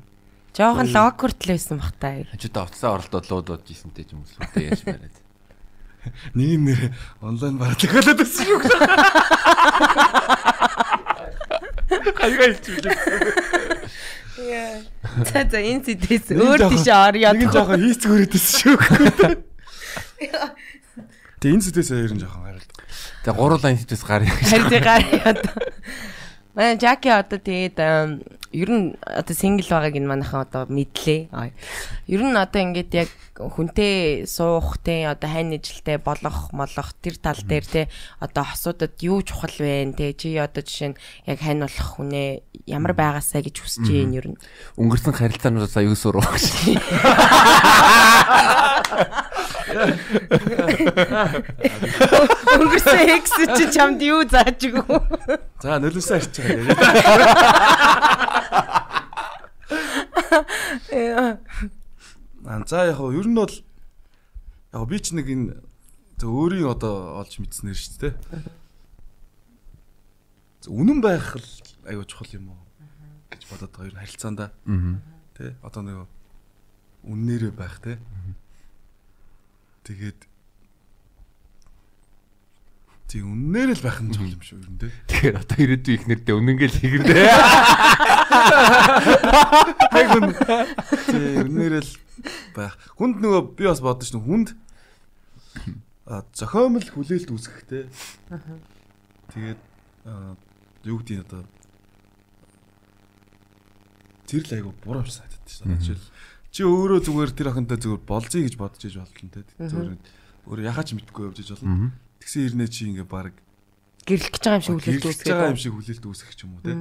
Speaker 3: Жохон локурт л байсан бах та.
Speaker 2: Хажуудаа уцаа оролдоод луудууд ийсэнтэй ч юм уу сүлдээ яаж бариад.
Speaker 1: Нэг нэр онлайн бараад эхлээд байсан шүү. Хайгаа хэлчихвээ.
Speaker 3: Яа. За за энэ зэдээс өөр тийш орё.
Speaker 1: Нэг жоохон хийцгүүрээд байсан шүү. Тэгээ энэ зэдээс ер нь жоохон гараад.
Speaker 2: Тэгээ энэ хэвчээс гарыг.
Speaker 3: Харин гараа одоо. Манай Жаки одоо тэгээд ер нь одоо сингл байгааг энэ манайхан одоо мэдлээ. Ер нь одоо ингээд яг хүнтэй суух те одоо хайн нэжилтэй болох молох тэр тал дээр те одоо хосуудад юу чухал вэ те чи одоо жишээ нь яг хань болох хүнээ ямар байгаасаа гэж хүсэж юм ер нь.
Speaker 2: Өнгөрсөн харилцаануудаа юу сурах гэж.
Speaker 3: Өнгөрсөн экс чи чамд юу зааж өгөө?
Speaker 1: За нөлөөсөө арч байгаа. Аа за яг хөө ер нь бол яг би ч нэг энэ өөрийн одоо олж мэдснээр шүү дээ. Үнэн байх л аюу чухал юм уу гэж бодоод байгаа нь харилцаанда.
Speaker 2: Аа.
Speaker 1: Тэ одоо нэг үннээрээ байх те. Тэгээд Тэг үннээр л байх нь чухал юм шүү ер нь те.
Speaker 2: Тэгэхээр одоо ирээдүйн их нэрдээ үнэнгээл хийгэрдээ.
Speaker 1: Тэг үн. Тэг үннээр л байх. Хүнд нөгөө би бас бодож шүү хүнд а зохиомл хүлээлт үүсгэх те. Тэгээд юу гэдэг нь одоо тэр л айгу буруу санагдаад шүү. Жишээл чи өөрөө зүгээр тэр охинтой зүгээр болзъя гэж бодож иж болно те. Зүгээр өөрөө яхаач мэдгүй явж иж болно. Тэгсэн ирнэ чи ингээ баг
Speaker 3: гэрлэх гэж байгаа юм шиг
Speaker 1: хүлээлт үүсгэж байгаа юм шиг хүлээлт үүсгэх ч юм уу те.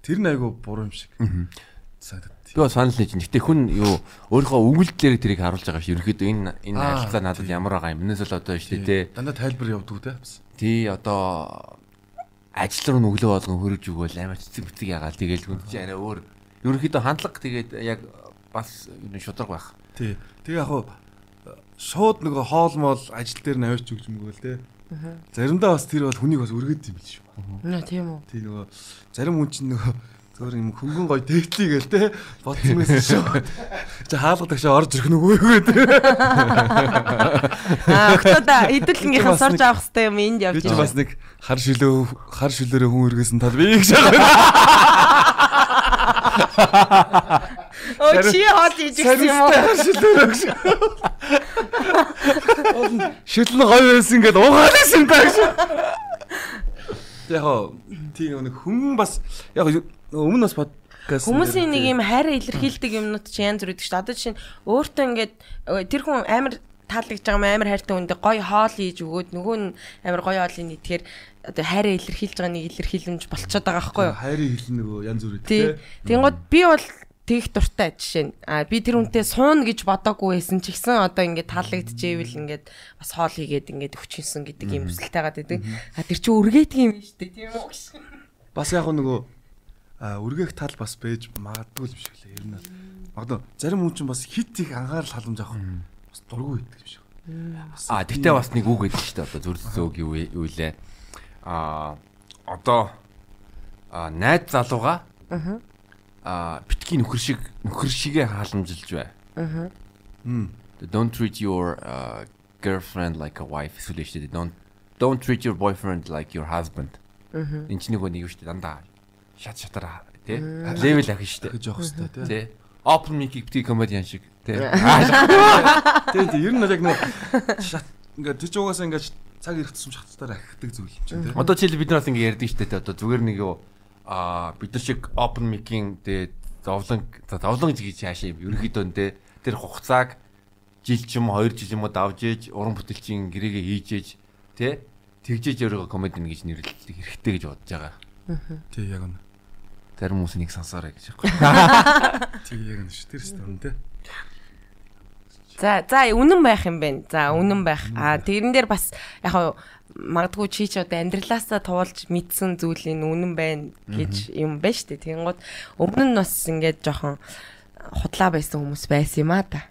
Speaker 1: Тэр нь айгу буруу юм шиг.
Speaker 2: Би бас санал нэгж. Гэтэ хүн юу өөрийнхөө өгүүлдлээр тэрийг харуулж байгаа ш. Ерөнхийдөө энэ энэ харилцаа надад ямар байгаа юм. Энэс л одоо шүү дээ те.
Speaker 1: Дандаа тайлбар явдаг те.
Speaker 2: Тий одоо ажил руу нүглөө болгон хөрөж өгөөл амар цэцэг бицэг ягаал тэгээл хүн чи арай өөр ерөнхийдөө хандлага тэгээд яг бас шудраг байх.
Speaker 1: Тий. Тэгээ яг шууд нөгөө хоол моол ажил дээр навьч өгч мөгөө л те. Заримдаа бас тэр бол хүнийг бас өргөд юм биш үү?
Speaker 3: Нэ тийм үү.
Speaker 1: Тий нөгөө зарим хүн чинь нөгөө зөөр юм хөнгөн гой дээтлий гээл те бодсон мэс шүү. Чи хаалга тагшаа орж ирэх нүгөө гэдэг.
Speaker 3: Аа октода хэдүүлгийнхаа сурж авах хэрэгтэй юм энд явж
Speaker 1: байна. Би ч бас нэг хар шилөө хар шилөөрөө хүн өргөсөн тал би гэж байгаа.
Speaker 3: Оо чи хоол хийж гисэн юм уу?
Speaker 1: Шилэн гоё байсан гэдээ угаалсан даа гэж. Яг тийм нэг хүн бас яг өмнө бас подкаст
Speaker 3: Хүмүүсийн нэг юм хайраа илэрхийлдэг юмнууд чи янз бүр идэг шүү. Одоо жишээ нь өөртөө ингээд тэр хүн амар таалагдж байгаа юм амар хайртай хүндээ гоё хоол хийж өгөөд нөгөө нь амар гоё хоолыг нийтгэхээр одоо хайраа илэрхийлж байгаа нэг илэрхийлэмж болчиход байгаа байхгүй юу?
Speaker 1: Хайрын хэл нөгөө янз бүр идэг.
Speaker 3: Тэнгууд би бол тэгэх дуртай жишээ нь. А би тэр хүнтэй суун гэж бодоагүй байсан ч гэсэн одоо ингээд таалагдчихэвэл ингээд бас хоол хийгээд ингээд өчгөнсөн гэдэг юм өсөлтэй гад байдаг. А тэр чинь үргээдэг юм шүү дээ тийм үү?
Speaker 1: Бас яг нөгөө үргээх тал бас бэж магадгүй юм шиг лээ. Ер нь магадгүй зарим хүн чинь бас хит их анхаарал халамж авах бас дургүй байдаг юм шиг.
Speaker 2: А тэгтээ бас нэг үг гэдэг шүү дээ. Одоо зүр зөөг юу юу лээ. А одоо найз залууга а битгий нөхөр шиг нөхөр шигээ халамжилж бай. Аа. Don't treat your uh, girlfriend like a wife эсвэл шүү дээ. Don't don't treat your boyfriend like your husband. Аа. Энд чинь нэг нэг шүү дээ дандаа шат шатар тий левел ахин шүү дээ.
Speaker 1: Гэж явах хэрэгтэй
Speaker 2: тий. Open mic битгий комедиан шиг тий.
Speaker 1: Тий тий ер нь яг нэг шат ингээд тэр ч угаасаа ингээд цаг ирэх тусам шатцаар ахидаг зүйл юм чинь тий.
Speaker 2: Одоо жишээл бид нараас ингээд ярьдаг шүү дээ. Одоо зүгээр нэг юу а бид нар шиг open mic-ийн дэ зовлон зовлон гэж хаашаа юм. Ерөнхийдөө тэ тэр хугацааг жил ч юм уу 2 жил юм уу давж ээж уран бүтээлчийн гэрээгээ хийж ээж тэ тэгжээж өөрийгөө комеди гэж нэрлэх хэрэгтэй гэж бодож байгаа.
Speaker 1: Тий яг үнэ.
Speaker 2: Зарим хүмүүс нэг сонсоорой гэж байхгүй.
Speaker 1: Тий яг нь шүү. Тэр стон тий.
Speaker 3: За за үнэн байх юм байна. За үнэн байх. А тэрэн дээр бас яг магадгүй чи ч одоо амьдралаасаа туулж мэдсэн зүйлийн үнэн байна гэж юм байна шүү дээ. Тэгэнгუთ өмнө нь бас ингээд жоохон худлаа байсан хүмүүс байсан юм а та.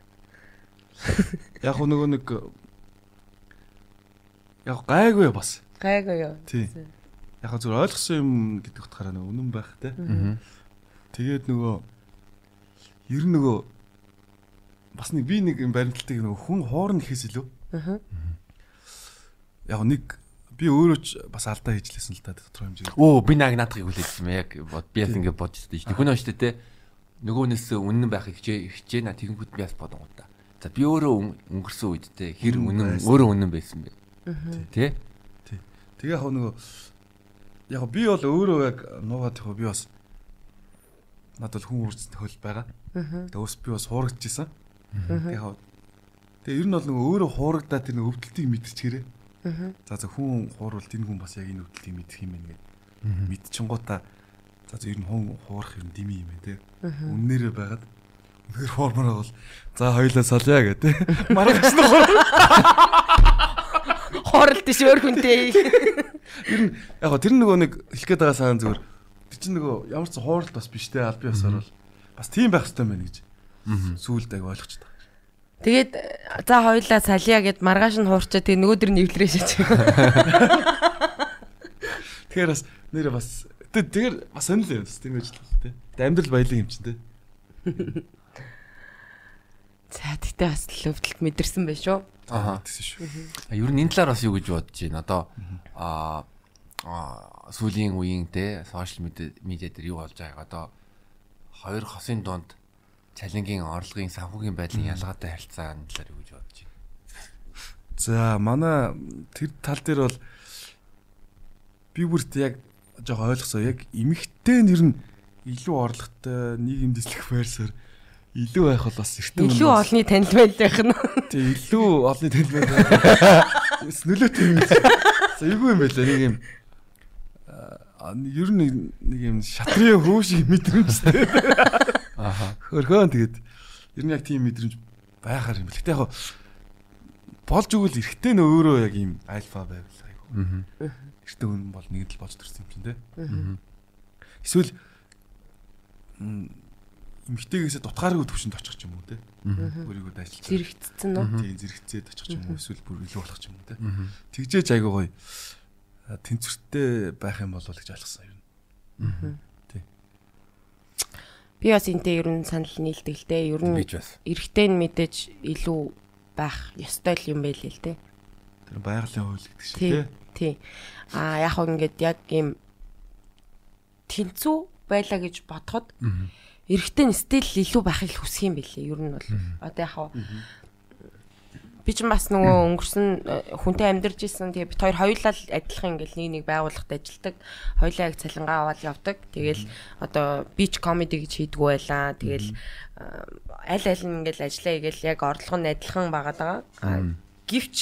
Speaker 1: Яг нөгөө нэг яг гайгүй бас.
Speaker 3: Гайгүй юу.
Speaker 1: Тий. Яг зүгээр ойлгосон юм гэдэг утгаараа нөгөө үнэн байх тий. Тэгээд нөгөө ер нь нөгөө бас нэг би нэг баримталтыг нөгөө хүн хоорн гэхээс илүү.
Speaker 3: Аа.
Speaker 1: Яг нэг би өөрөө ч бас алдаа хийж лээсэн л та тодорхой хэмжээгээр.
Speaker 2: Оо би наг наадахыг хүлээсэн юм яг би яг ингэ бодож байсан. Хүн өштэй те нөгөөнөөс үнэн байхыг хичээ хичээ на тэгэнгүүт би бас бодон гоо та. За би өөрөө өн- өнгөрсөн үед те хэр үнэн өөрөө үнэн байсан бэ. Тэ?
Speaker 1: Тэгээ яг нөгөө яг би бол өөрөө яг нуугаад яг би бас надад хүн үрцэн хөл байгаа. Тэгээ ус би бас хуурагдчихсан. Тэгээ яг Тэгээ ер нь бол нөгөө өөрөө хуурагдаад тэр өвдөлтийг мэдчихэрээ. За за хүн хуурвал тэр хүн бас яг энэ өвдөлтийг мэдэх юм байна гэд. Мэдчихэнгуудаа за за ер нь хүн хуурах юм дими юм байна те. Үннээрээ байгаад үнээр хуурмаар бол за хоёлаа салъя гэдэг. Маргаас нь хуур.
Speaker 3: Хооролт ш өөр хүнтэй.
Speaker 1: Ер нь яг тэр нөгөө нэг хэлэх гээд байгаа сайн зүгээр. Тэр чинь нөгөө ямар ч хууралт бас биш те аль биесаар бол бас тийм байх хэрэгтэй байна гэж. Сүүлд аяг ойлгоч та.
Speaker 3: Тэгээд за хоёлаа салиа гэд маргааш нь хуурчаа тэгээ нөгөө дэр нэвлэрээ шаач.
Speaker 1: Тэгэхээр бас нэрээ бас тэгэхээр бас сонирхол юм тийм байж л те. Тэ амьдрал баялаг юм чинь те.
Speaker 3: За тэгтээ бас л өвдөлт мэдэрсэн байх шүү.
Speaker 2: Аха.
Speaker 1: Тэгсэн шүү.
Speaker 2: А, Ер нь энэ талаар бас юу гэж бодож байна. Одоо аа аа, сүүлийн үеийн те сошиал медиа дээр юу болж байгааг одоо хоёр хосын дунд цалингийн орлогын санхүүгийн байдлын ялгаатай харилцааны талаар юу гэж бодож байна.
Speaker 1: За манай тэр тал дээр бол би бүрт яг жоох ойлгосоо яг эмэгтэй нэр нь илүү орлоготой нийгэм дэслэх байрсаар илүү байх бол бас эртэн
Speaker 3: Илүү олны танил байлбайх нь.
Speaker 1: тий илүү олны байна. Бас нөлөөтэй юм. За эйгүй юм байлаа нэг юм а ер нь нэг- юм шатрын хөө шиг мэдрэмжтэй.
Speaker 2: Аха.
Speaker 1: Хөрхөн тэгээд ер нь яг тийм мэдрэмж байхаар юм бэл. Гэтэ яг болж өгвөл эргэтэй нөө өөрөө яг ийм альфа байвал айгу.
Speaker 2: Аа.
Speaker 1: Эртний хүн бол нэг л болж төрсэн юм чинь те. Эсвэл м, эмгтэйгээсээ дутгааргүй төвшөнд очих ч юм уу те. Өөрийгөө дайчилж.
Speaker 3: Зэрэгцсэн үү?
Speaker 1: Тийм зэрэгцээд очих юм уу эсвэл бүр илүү болох ч юм уу те. Тэгжээж айгу гоё тэнцвэртэй байх юм болов гэж ойлгосон юм.
Speaker 3: Би бас энтэй ер нь санал нийлдэг л дээ. Ер нь эрэгтэй нь мэдээж илүү байх ёстой л юм байл л дээ.
Speaker 1: Тэр байгалийн хууль гэдэг шиг
Speaker 3: Тий.
Speaker 1: те.
Speaker 3: Тий. Аа яг хөө ингээд яг ийм тэнцүү байлаа гэж бодоход эрэгтэй нь стил илүү байхыг хүсэх юм бэлээ. Ер нь бол одоо яг би ч бас нөгөө өнгөрсөн э, хүнтэй амьдарч исэн. Тэгээ бит хоёр хоёулаа адилхан ингээл нэг нэг байгууллагад ажилладаг. Хоёулаа яг цалингаа аваад явдаг. Тэгээл одоо бич комеди гэж хийдгүү байлаа. Тэгээл э, аль аль нь ингээл ажиллаа игээл яг орлого нь адилхан байгаад байгаа. Аа, Гэвч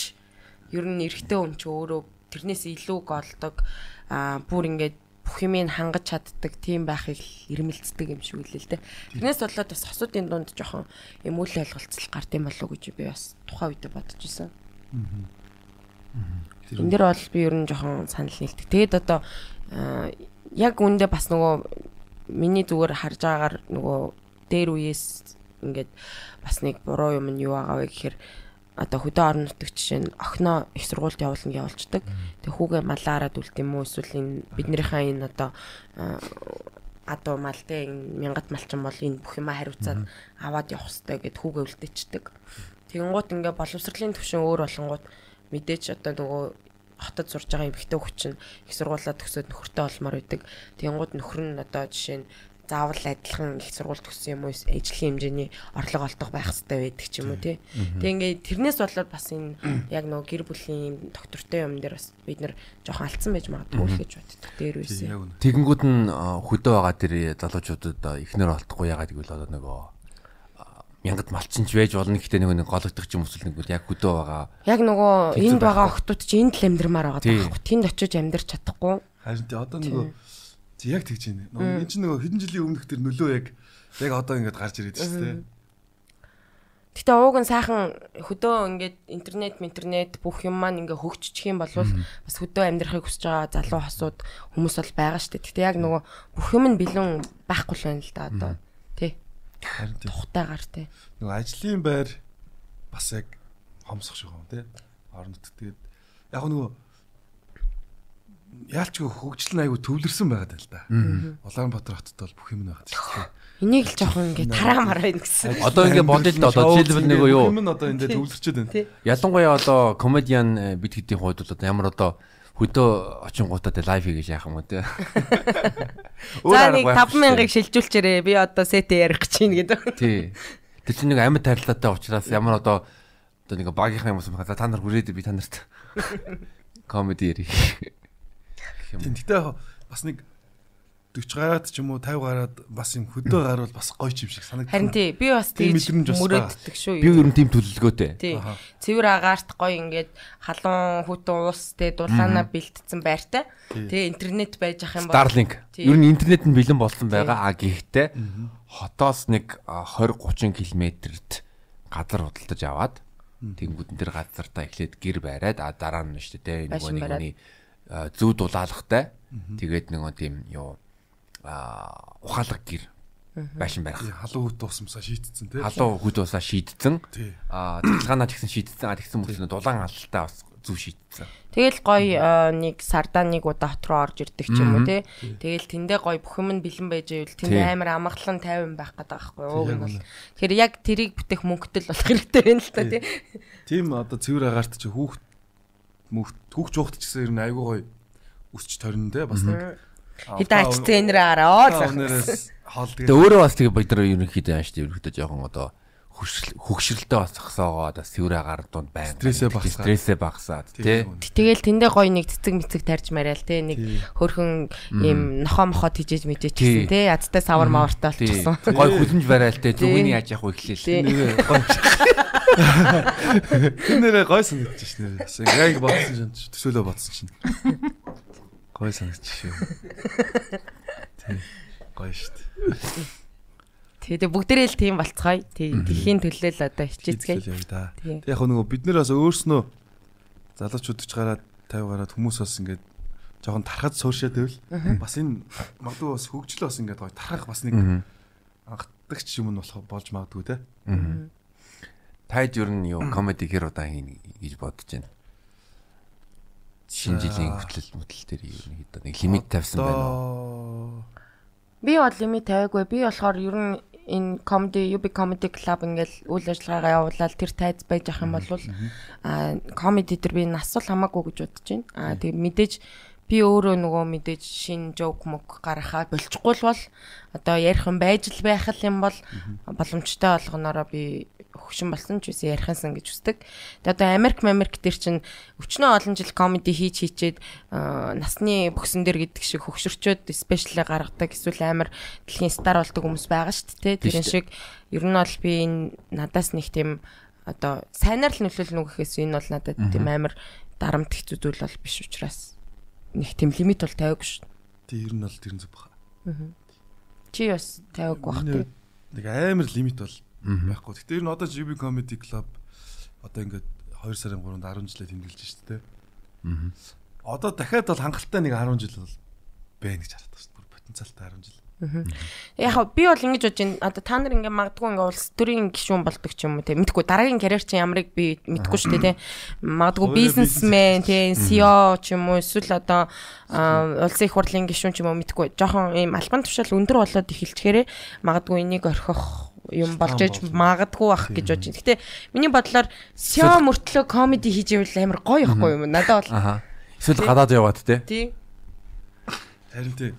Speaker 3: ер нь эрэгтэй хүн ч өөрөө тэрнээс илүү голдог. Аа бүр ингээд бүх юмыг хангаж чаддаг тийм байхыг ирмэлцдэг юм шиг үлээ л дээ. Тэрнээс болоод бас хосуудын дунд жоохон юм үл ойлголцол гард юм болов уу гэж би бас тухайн үедээ бодож исэн. Энд дэр бол би ер нь жоохон санал нийлдэг. Тэгэд одоо яг үндэ бас нөгөө миний зүгээр харж байгаагаар нөгөө дээр үеэс ингээд бас нэг буруу юм нь юу байгаа вэ гэхээр одоо хөдөө орон нутагт жишээ нь огноо их сургуульд явуулна гэж явуулцдаг. Тэгээ хүүгээ малаарад үлд юм уу эсвэл энэ биднэрийнхээ энэ одоо э, адуу мал те энэ мянгат малчин бол энэ бүх юма хариуцаад аваад явах хэрэгтэй гэд хүүгээ үлдэчдэг. Тэгэнгუთ ингээ боловсролын төвшин өөр болонгууд мэдээч одоо нөгөө хотод сурж байгаа эмэгтэй хүүч нь их сургуулаа төгсөөд нөхөртэй олмоор байдаг. Тэгэнгуთ нөхөр нь одоо жишээ нь заавал адилхан их сургууль төгссөн юм уу ажлын хэмжээний орлого олдох байх хэрэгтэй байдаг ч юм уу тий. Тэг ингээ тэрнээс болоод бас энэ яг нөгөө гэр бүлийн доктортой юм дээр бас бид нэр жоохон алдсан байж магадгүй л гэж боддог. Дээр
Speaker 1: үнэ.
Speaker 2: Тэгэнгүүт нь хөдөө байгаа тэр залуучуудад а, ихнэр олдохгүй ягаад гэвэл одоо нөгөө а, мянгат малчинч байж болно гэхдээ нөгөө нэг гологдох ч юм эсвэл нэг яг хөдөө байгаа
Speaker 3: Яг нөгөө энд байгаа охтууд чи энд л амьдрмаар байгаа байхгүй. Тэнд очиж амьдрч чадахгүй.
Speaker 1: Харин тий одоо нөгөө Чи яг тэгж байна. Энэ чинь нөгөө хэдэн жилийн өмнөх тэр нөлөө яг яг одоо ингээд гарч ирээд шүү дээ.
Speaker 3: Гэтэ ууг нь сайхан хөдөө ингээд интернет интернет бүх юм маань ингээ хөгжчих юм бол бас хөдөө амьдрахыг хүсэж байгаа залуу хосууд хүмүүс бол байгаа шүү дээ. Гэтэ яг нөгөө бүх юм нь бэлэн байхгүй л байна л да одоо. Тэ.
Speaker 1: Харин тийм.
Speaker 3: Тухтайгаар тэ.
Speaker 1: Нөгөө ажлын байр бас яг хомсох шиг юм тий. Орон нутгад тэгээд яг нөгөө яалчгүй хөгжил нь айгу төвлөрсөн байгаад л да. Улаанбаатар хотод бол бүх юм нь байгаа шүү дээ.
Speaker 3: Энийг л жоохон ингээ тараа мараа ин гэсэн.
Speaker 2: Одоо ингээ бодъё л да одоо жишээлбэл нэг юу
Speaker 1: юм нь одоо энэ төвлөрчөөд байна.
Speaker 2: ялангуяа одоо комедиан бид хэдийн хувьд бол одоо ямар одоо хөдөө очингуудад лайв хийж яах юм уу те.
Speaker 3: За нэг 5000-ыг шилжүүлчээрээ би одоо сетэ ярих гэж байна гэдэг.
Speaker 2: Тий. Тэр чинь нэг амьд тарилтаатай учраас ямар одоо одоо нэг багийнхаа юм уу та нар хүрээд би та нарт комеди ярих.
Speaker 1: Тийм гэтээ бас нэг 40 гараад ч юм уу 50 гараад бас юм хөдөө гарвал бас гоё ч юм шиг санагдав.
Speaker 3: Харин тий би бас тийж мөрөөддөг шүү.
Speaker 2: Би ер нь тийм төлөвлөгөөтэй.
Speaker 3: Тий. Цэвэр агаарт гоё ингээд халуун хүтэн уус тэ дулаана бэлтцсэн байртай. Тэгээ интернет байж ах юм бол
Speaker 2: Starlink. Ер нь интернет нь бэлэн болсон байгаа. А гэхдээ хотоос нэг 20 30 км-т газар худалдаж аваад тэнгүүдэн дээр газартаа эхлээд гэр бариад а дараа нь шүү дээ нөгөө нэг зүү дулаалгатай тэгээд нөгөө тийм юу а ухаалаг гэр байшин барих
Speaker 1: халуун хөт уусмсаа шийтцэн тий.
Speaker 2: халуун хүд усаа шийдсэн
Speaker 1: Тий.
Speaker 2: а цэцлгаанаа ч гэсэн шийдсэн а тэгсэн мөрс дулаан алалтаа бас зүв шийдсэн
Speaker 3: Тэгэл гоё э, нэг сардаа нэг удаа хот руу орж ирдэг ч юм уу тий. Тэгэл тэндээ гоё бүх юм нь бэлэн байж
Speaker 2: Тий.
Speaker 3: тэнд амар амгалан тайван байх гэдэг байхгүй юу. Уг нь бол. Тэгэхээр яг тэрийг бүтээх мөнгөтэй л болох хэрэгтэй байна л та тий.
Speaker 1: Тийм одоо цэвэр агаарт чи хүүхд хүүхд жоохт ч гэсэн ер нь айгуу гоё өсч торин те бас нэг.
Speaker 3: Хэдэн ач тренер араа л.
Speaker 1: Өнөөс хоол
Speaker 2: Тэгээ өөрөө бас тэгээ бид нар ерөнхийдөө ааш тийм ерөнхийдөө жоохон одоо хөгшрөлтөө бас зогсоогоо бас цэвэр агаар дунд байна.
Speaker 1: Стрессээ багасгаад.
Speaker 2: Стрессээ багасаад тий.
Speaker 3: Тэгэл тэндээ гоё нэг цэцэг мэцэг тарьж мариал тий нэг хөрхөн ийм нохоо мохоо тижээж мэдээж
Speaker 2: Тий.
Speaker 3: гэсэн тий ядтай савар мавартай болчихсон.
Speaker 2: Гой хүлэмж барайл тий.
Speaker 3: Тий.
Speaker 2: Зүгний яаж явах вэ эхлээл.
Speaker 1: Тэр нэрээ гой санагдчих ш нэрээ. Яг бодсон чинь төсөөлөө бодсон чинь. Гой санагдчих шүү. Тий. Гой штт.
Speaker 3: Тэгээ бүгдээрээ л тийм болцгоё. Тий дэлхийн төлөө л одоо хичээцгээе.
Speaker 1: Тэг яг нөгөө бид нэр бас өөрснөө залуучууд ч гараад 50 гараад хүмүүс бас ингээд жоохон тархад сууршаад байвал бас энэ магадгүй бас хөгжил бас ингээд гоё тархах бас нэг анхдагч юм нь болох болж магадгүй те.
Speaker 2: Тайд ер нь юу комеди хэр удаа хийн гэж бодож байна. Шинэ жилийн хөтлөл ер нь хэд нэг лимит тавьсан байна уу?
Speaker 3: Би бол лимит тавиагүй. Би болохоор ер нь энэ comedy UB comedy club ингээл үйл ажиллагаагаа явуулаад тэр тайз байж ах юм бол а comedy дээр би нас бол хамаагүй гэж бодож байна. А тэгээ мэдээж би өөрөө нөгөө мэдээж шин жоок мөг гаргахаа болчихгүй л бол одоо ярих юм байж л байх юм бол боломжтой болгоноороо би хөвшин болсон ч үгүй ярихсан гэж үздэг. Тэгээ одоо Америк Америк дээр чинь өчнөө олон жил комеди хийж хийчээд насны бөксөн дээр гэдэг шиг хөгшөрчөөд спешиал гаргадаг эсвэл амар дэлхийн стар болдог хүмүүс байгаа шүү дээ. Тэрэн шиг ер нь бол би энэ надаас нэг тийм одоо сайнаар л нөлөөлнө гэхээс энэ бол надад тийм амар дарамт хэцүү зүйл бол биш учраас нэг тийм лимит бол тавиагүй шүү.
Speaker 1: Тэг ер нь бол тэр зүг баха.
Speaker 3: Чи бас тавиагүй бах
Speaker 1: Нэг амар лимит бол байхгүй. Гэтэ ер нь одоо GB Comedy Club одоо ингээд 2 сарын 3-нд 10 жилээ тэмдэглэж шүү дээ. Одоо дахиад бол хангалттай нэг 10 жил бол байна гэж хараад байна шүү дээ. Бүр потенциалтай 10 жил.
Speaker 3: Яг би бол ингэж бодож байна. Одоо та нар ингээ магадгүй ингээ улс төрийн гишүүн болдог ч юм уу те. Мэдхгүй дараагийн карьер чинь ямарыг би мэдхгүй шүү дээ те. Магадгүй бизнесмен те, CEO ч юм уу эсвэл одоо аа, улсын их хурлын гишүүн ч юм уу мэдхгүй. Жохон ийм албан тушаал өндөр болоод эхэлчихээрээ магадгүй энийг орхих юм болж иж магадгүй бах гэж бодож байна. Гэтэ миний бодлоор CEO мөртлөө комеди хийж ивэл амар гоё ихгүй юм. Надад бол
Speaker 2: Аха. Эсвэл гадаад яваад те.
Speaker 3: тий.
Speaker 1: Харин тий.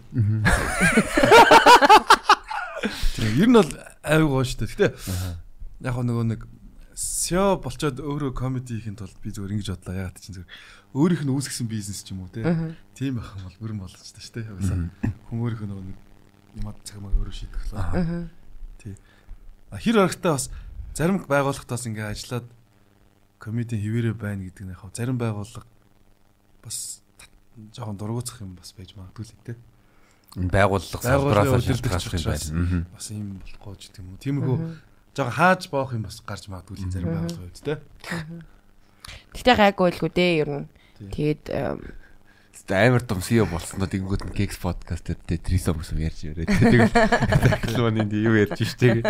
Speaker 1: Ер нь бол аюу гоо шүү дээ. Гэтэ яг нөгөө нэг SEO болчоод өөрөө комеди хийхэд бол би зүгээр ингэж бодлоо. Ягаад чинь зүгээр өөрийнх нь үүсгэсэн бизнес ч юм уу те. Тийм байх юм бол бүрэн болж та шүү дээ. Хүн өөрийнх нь нөгөө нэг юмад цаг маа өөрөө шийдэх лээ. Хэр орогтой бас зарим байгууллагатаас ингээ ажиллаад комедийн хിവэрэ байна гэдэг нь яг зарим байгууллага бас жоохон дургуцах юм бас байж магадгүй л дээ.
Speaker 2: байгууллага салбараас шалтгаалж байна.
Speaker 1: Бас юм болохгүй ч гэдэг юм уу. Тиймэрхүү жоохон хааж боох юм бас гарч магадгүй л зарим байгууллагын үед те.
Speaker 3: Гэтэ гайгүй байлгүй дээ ер нь. Тэгээд
Speaker 2: амар том CEO болсон нь тэгэнгүүт нь Geeks podcast дээр трисом гэсэн ярьж яриа. Тэгээд таклманы юу ярьж штэ.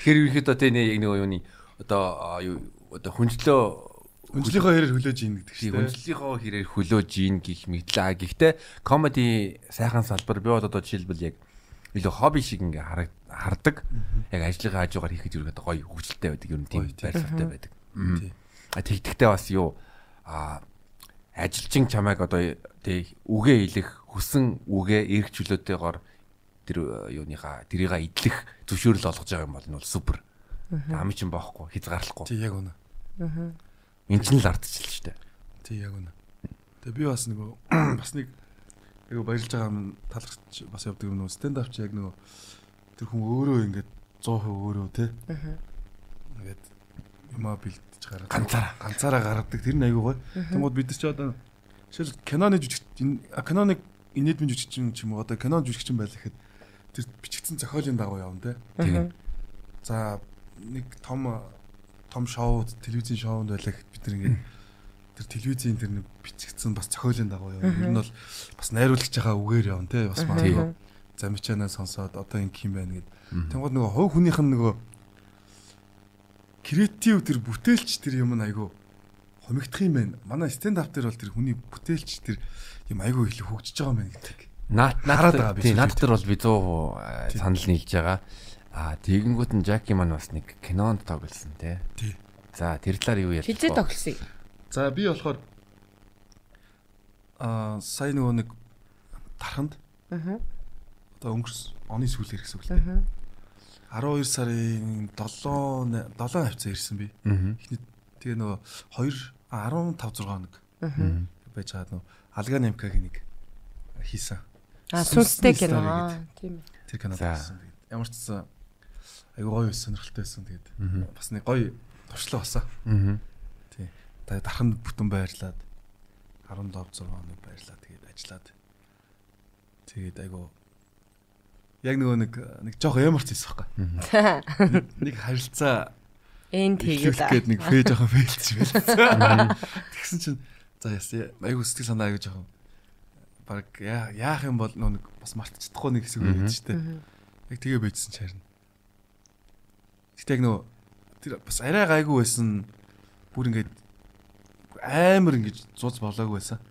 Speaker 2: Тэгэхээр ерөнхийдөө тэ нэг нэг юуны одоо юу одоо хүнчлөө
Speaker 1: Хүнжлийнхөө хэрэг хүлээж ийн гэдэг чинь.
Speaker 2: хүнчлийнхоо хэрээр хөлөөж ийн гих мэтлээ. Гэхдээ комеди сайхан салбар би бол одоо жишээлбэл яг илүү хобби шиг ингээ хардаг. Яг ажлынхаа хажуугаар хийхэд юу гэдэг гоё хөвгөлтэй байдаг. Ер нь тийм байрсалтай байдаг. А тэгтгтээ бас юу а ажилчин чамайг одоо тий үгээ хэлэх хүсэн үгээ эрг чөлөөтэйгоор тэр э, юуныхаа тэрийг идэх зөвшөөрөл олгож байгаа юм бол энэ бол супер. Ами чин боохгүй хязгаарлахгүй.
Speaker 1: Тий яг үнэ.
Speaker 2: Энд чинь л ардчихл шүү дээ.
Speaker 1: Тий яг үнэ. Тэгээ би бас нөгөө бас нэг айгу баярлж байгаа юм талархч бас явдаг юм нөгөө стенд ап чи яг нөгөө тэр хүн өөрөө ингээд 100% өөрөө те. Ингээд юмаа бэлдэж гараад
Speaker 2: Ганцаараа.
Speaker 1: ганцаараа гаргадаг тэр нь айгу гоё. Тэнгууд бид нар чи одоо жишээл киноны жүжигч энэ- а, киноны инээдмийн жүжигчин ч юм уу одоо киноны жүжигчин байх гэхэд тэр бичигдсэн зохиолын дагуу явна те. За нэг том том шоуд телевизийн шоунд байлаа гэхэд бид ингээд тэр телевизийн тэр нэг бичигдсэн бас зохиолын дагуу явна. Ер нь бол бас найруулагч байгаа үгээр явна те. Бас магадгүй замчаанаа сонсоод одоо ингэ юм байна гэд. Тэнгууд нөгөө хувь хүнийх нь нөгөө креатив тэр бүтээлч тэр юм нь айгу хомигдох юм байна. Манай стенд ап дээр бол тэр хүний бүтээлч тэр юм айгу их хөгжиж байгаа юм байна гэдэг.
Speaker 2: Наад
Speaker 1: Хараад
Speaker 2: наад
Speaker 1: байгаа би
Speaker 2: наад дээр бол би 100% санал нийлж байгаа. А тэгэнгүүт нь Жаки маань бас нэг кинонд тоглосон тий.
Speaker 1: Тий.
Speaker 2: За тэр талаар юу ярьж
Speaker 3: хизээ тоглосон.
Speaker 1: За би болохоор аа сая нөгөө нэг тарханд
Speaker 3: Аа.
Speaker 1: одоо өнгөрс оны сүүлээр гэсэн үг л дээ. 12 сарын 7 7 хавцаа ирсэн би. Эхний тэгээ нөгөө 2 15 6 хоног байж байгаа нөгөө Алга Намкагийн нэг хийсэн.
Speaker 3: А сүнстэй кино. Тийм ээ.
Speaker 1: Тэр байсан. Тэгээд ямар ч гэсэн айгүй гоё сонирхолтой байсан. Тэгээд бас нэг гоё туршлага басан.
Speaker 2: Аа.
Speaker 1: Тий. Тэгээд дарханд бүтэн байрлаад 15 6 хоног байрлаад тэгээд ажиллаад тэгээд айгүй яг нөгөө нэг нэг жоох ямарч хийсэн байхгүй. Нэг харилцаа
Speaker 3: Энд тэгээд
Speaker 1: тэгээд нэг фээ жоохон фейлч байлаа. Тэгсэн чинь за ясаа айгүй сэтгэл санаа айгүй жоохон баг яа- яах юм бол нөгөө нэг бас мартчихдахгүй нэг хэсэг ч тээ. Яг тэгээ байжсэн ч харин. Гэтэ яг нөгөө тэр бас арай гайгүй байсан. Бүр ингээд амар ингэж зуз болоогүй байсан.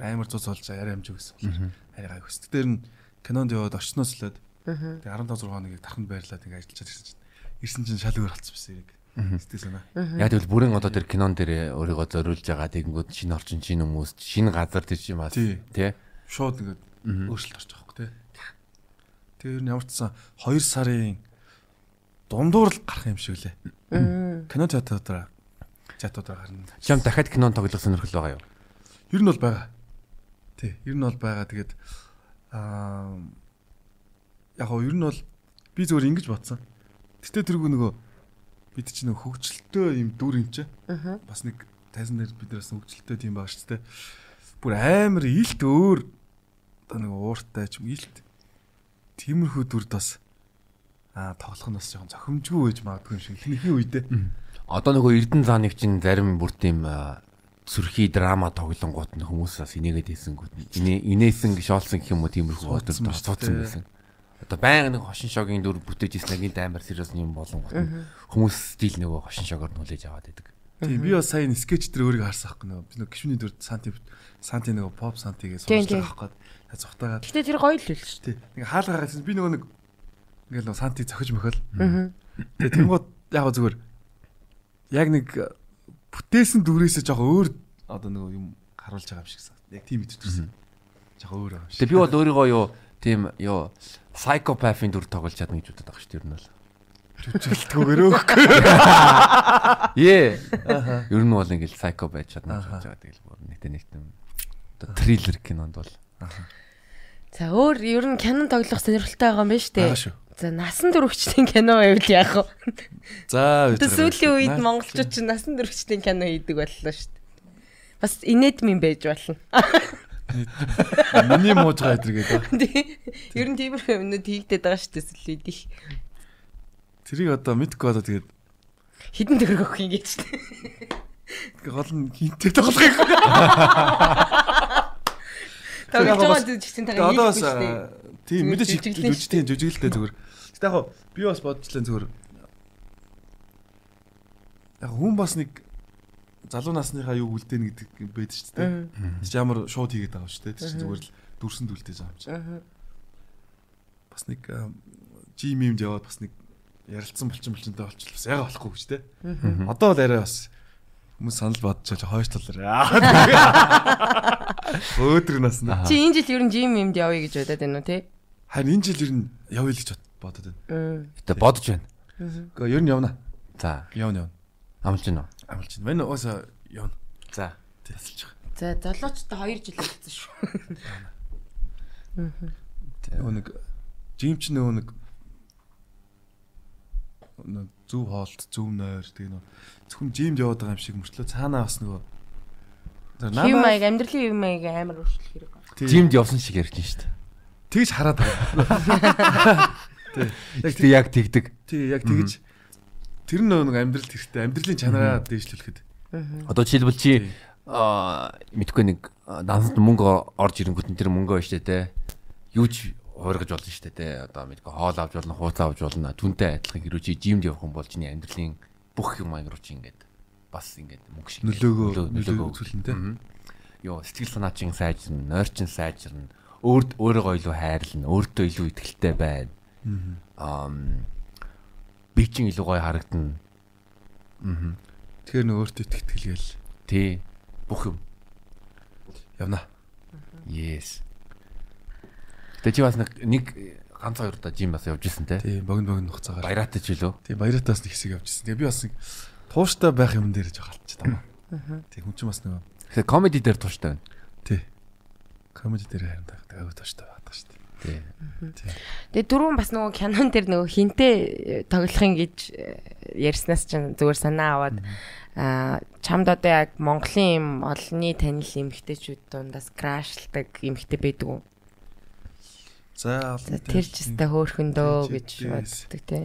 Speaker 1: Амар зуз болж арай амжиг байсан. Арай гайгүй байсан. Тэр нь кинонд яваад орчноос лээд
Speaker 3: Аа.
Speaker 1: тэгээ 15 6 хоног тарханд байрлаад ингээд ажиллаж ирсэн чинь ирсэн чинь шал өөр болчихсон байсан яг. Сэтгэл санаа.
Speaker 2: Яг тэгвэл бүрэн одоо тэр кинон дээр өөрийгөө зориулж байгаа тэгэнгүүт шинэ орчин, шинэ хүмүүс, шинэ газар тэр чинь бас
Speaker 1: Тий.
Speaker 2: тий.
Speaker 1: Шууд ингээд
Speaker 2: Мгм.
Speaker 1: өөрчлөлт орж байгаа хөөх. Тэгээ ер нь ямар ч сан 2 сарын дундуур л гарах юм шиг лээ.
Speaker 3: Аа.
Speaker 1: Кино театруудаараа театруудаараа гарна.
Speaker 2: Чам дахиад кинон тоглох сонирхол байгаа юу?
Speaker 1: Ер нь бол байгаа. Тий, ер нь бол байгаа. Тэгээд аа яг гоо ер нь бол би зөвөр ингэж бодсон. Гэтэ тэргүй нөгөө бид чинь нөгөө хөгжилтөө юм дүр юм чи.
Speaker 3: Аа.
Speaker 1: Бас нэг тайзан дээр бид нараас хөгжилтөө тийм байгаа шүү дээ. Бүр амар илт өөр одоо нэг ууртай ч юм илт тиймэрхүү дүрд бас аа тоглох нь бас жоохон зохимжгүй байж магадгүй юм шиг ихнийхээ үедээ.
Speaker 2: Одоо нөгөө Эрдэнэ зааныг чинь зарим бүр тийм сүрхий драма тоглонгууд нь хүмүүс бас инээгээд хийсэнгүүд инээ инээсэн шоолсон гэх юм уу тиймэрхүү
Speaker 1: шүү
Speaker 2: цуцсан
Speaker 1: дээ.
Speaker 2: байсан. Одоо байнга нэг хошин шогийн дүр бүтээж ирсэн гинт амар сериус юм болонгууд нь хүмүүс стил нөгөө хошин шогоор нүлээж аваад байдаг.
Speaker 1: Тийм би бас сайн скетч дээр өөрийгөө харсан байхгүй нөгөө би нөгөө гişүний дүр санти санти нөгөө поп сантигээ
Speaker 3: тийм.
Speaker 1: байгаа байхгүй. Зүхтагаад
Speaker 3: Гэтэ тэр гоё л л шүү.
Speaker 1: тий. Ингээ хаалгаа гарсан би нөгөө нэг ингээл нөгөө санти зохиж мөхөл. Тэгээ тэнгууд яг зүгээр яг нэг бүтээсэн дүрээсээ жоохон өөр одоо нөгөө юм харуулж байгаа юм шиг сан. Яг тийм мэдчихсэн. Жоохон өөр байгаа юм шиг.
Speaker 2: Тэгээ би бол өөрийгөө юу тийм юу psychopath-ийн дүр тоглож чадна гэж боддог шүү дээ ер нь бол.
Speaker 1: Жүжиглэлтгүйгээр өөхөө.
Speaker 2: Ээ. Ер нь бол ингээл psycho байж чадна гэж байгаа тэгэл бүр нэгтэй нэгтэй одоо триллер кинонд бол
Speaker 3: За өөр ер нь кинон тоглох сонирхолтой байгаа юм байна шүү дээ.
Speaker 1: шүү.
Speaker 3: За насан туршидтын кино байвал яах вэ?
Speaker 1: За
Speaker 3: сүүлийн үед монголчууд ч насан туршидтын кино хийдэг боллоо шүү дээ. Бас инээдмийн байж болно.
Speaker 1: Миний мууж байгаа эдэр гэдэг.
Speaker 3: Тий. Ер нь тиймэрхүү юмнууд хийгдэт байгаа шүү дээ сүлээд их.
Speaker 1: Тэрийг одоо мэдгүй одоо тэгээд
Speaker 3: Хідэн төгрөг өгөх юм гэж шүү дээ.
Speaker 1: тэгээд гол нь хинтээ тоглохыг.
Speaker 3: Тоглож байгаа чинь
Speaker 1: Тэгээд
Speaker 3: тагаа хийхгүй шүү дээ.
Speaker 1: тийм мэдээж жүжиглэлтэй зүгээр. Гэтэ яг би бас бодчихлаа зүгээр. Яг хүн бас нэг залуу насныхаа юу үлдээнэ гэдэг юм байдаг шүү дээ. Тэр чинь ямар шууд хийгээд байгаа шүү дээ. Тэр чинь зүгээр л дүрсэнд үлдээж байгаа юм.
Speaker 3: Аа.
Speaker 1: Бас нэг жим юм яваад бас нэг ярилцсан булчин булчинтай болчихлоо. Бас яга болохгүй гэж дээ. Одоо бол арай бас хүмүүс санал бодож байгаа хойш талаар. Өөдрөг насна.
Speaker 3: Чи энэ жил ер нь жим юмд явъя гэж бодоод байна уу те?
Speaker 1: Харин энэ жил ер нь явъя л гэж бодод байна.
Speaker 2: Гэтэ бодож байна.
Speaker 1: Гэхдээ ер нь явна.
Speaker 2: За,
Speaker 1: Явна явна.
Speaker 2: амлж байна уу?
Speaker 1: Амлж байна. Мань уусаа явна.
Speaker 2: За.
Speaker 1: Тэлж байгаа.
Speaker 3: За золоочтой 2 жил болсон шүү.
Speaker 1: Нөгөө нэг жим ч нөгөө нэг нөгөө зөв хоолт, зөв нойр тэгээ нөгөө зөвхөн жимд яваад байгаа юм шиг мөртлөө цаанаа бас нөгөө За,
Speaker 3: Юм аяг амьдралын юм аяг амар өөрчлөх хэрэг байна.
Speaker 2: Жимд явсан шиг ярьж байна шүү дээ.
Speaker 1: тэгж хараад байгаа. Тий. Яг
Speaker 2: тэгдэг.
Speaker 1: тий яг тэгж тэр нь нэг амьдралд хэрэгтэй. Амьдралын чанараа дээшлүүлэхэд.
Speaker 2: Одоо жишээлбэл чи аа мэдгүй нэг дансанд мөнгө орж ирэнгүүт энэ тэр мөнгө байна шүү дээ те. Юу ч хуургаж болно шүү дээ те. Одоо мэдгүй хоол авч болно, хууц авч болно. Түнтэй адилхан хэрүү чи жимд явах юм бол чиний амьдралын бүх юм аяг руу чи ингээд бас ингээд мөнгө шиг
Speaker 1: Нөлөөгөө
Speaker 2: нөлөө-
Speaker 1: нөлөөгөө үзүүлэн тий.
Speaker 2: Мгм. Йоо сэтгэл санаа чин сайжирна, нойр чин сайжирна. Өөр өөрийгөө илүү хайрлна, өөртөө илүү ихтэй байна. Аа би чин илүү гоё харагдана. Мгм.
Speaker 1: Тэгэхээр өөртөө итгэл
Speaker 2: Тий. Бүх юм.
Speaker 1: явна.
Speaker 2: Yes. Тэ чи бас нэг ганц хоёр удаа жим бас явж исэн те.
Speaker 1: Тий богино богино хугацаагаар.
Speaker 2: Баяраатай ч үлөө.
Speaker 1: Тий баяратаас нэг хэсэг явжсэн. Тэгээ би бас нэг тууштай байх юм дээр жоо халтчих таа. Тий хүн чинь бас нөгөө
Speaker 2: Тэгэхээр комеди дээр тууштай байна.
Speaker 1: тий комеди дээр харин таа аягүй тууштай.
Speaker 2: Тий.
Speaker 3: Тэгээ дөрөв бас нөгөө кинон дээр нөгөө хинтээ тоглохын гэж э, ярьснаас чинь зүгээр санаа аваад аа чамд одоо яг Монголын юм олонний танил эмгтээчүүд дундаас крашлдаг эмгтээ байдаг уу?
Speaker 1: За
Speaker 3: тэр ч өстой хөөхөндөө гэж боддог тий.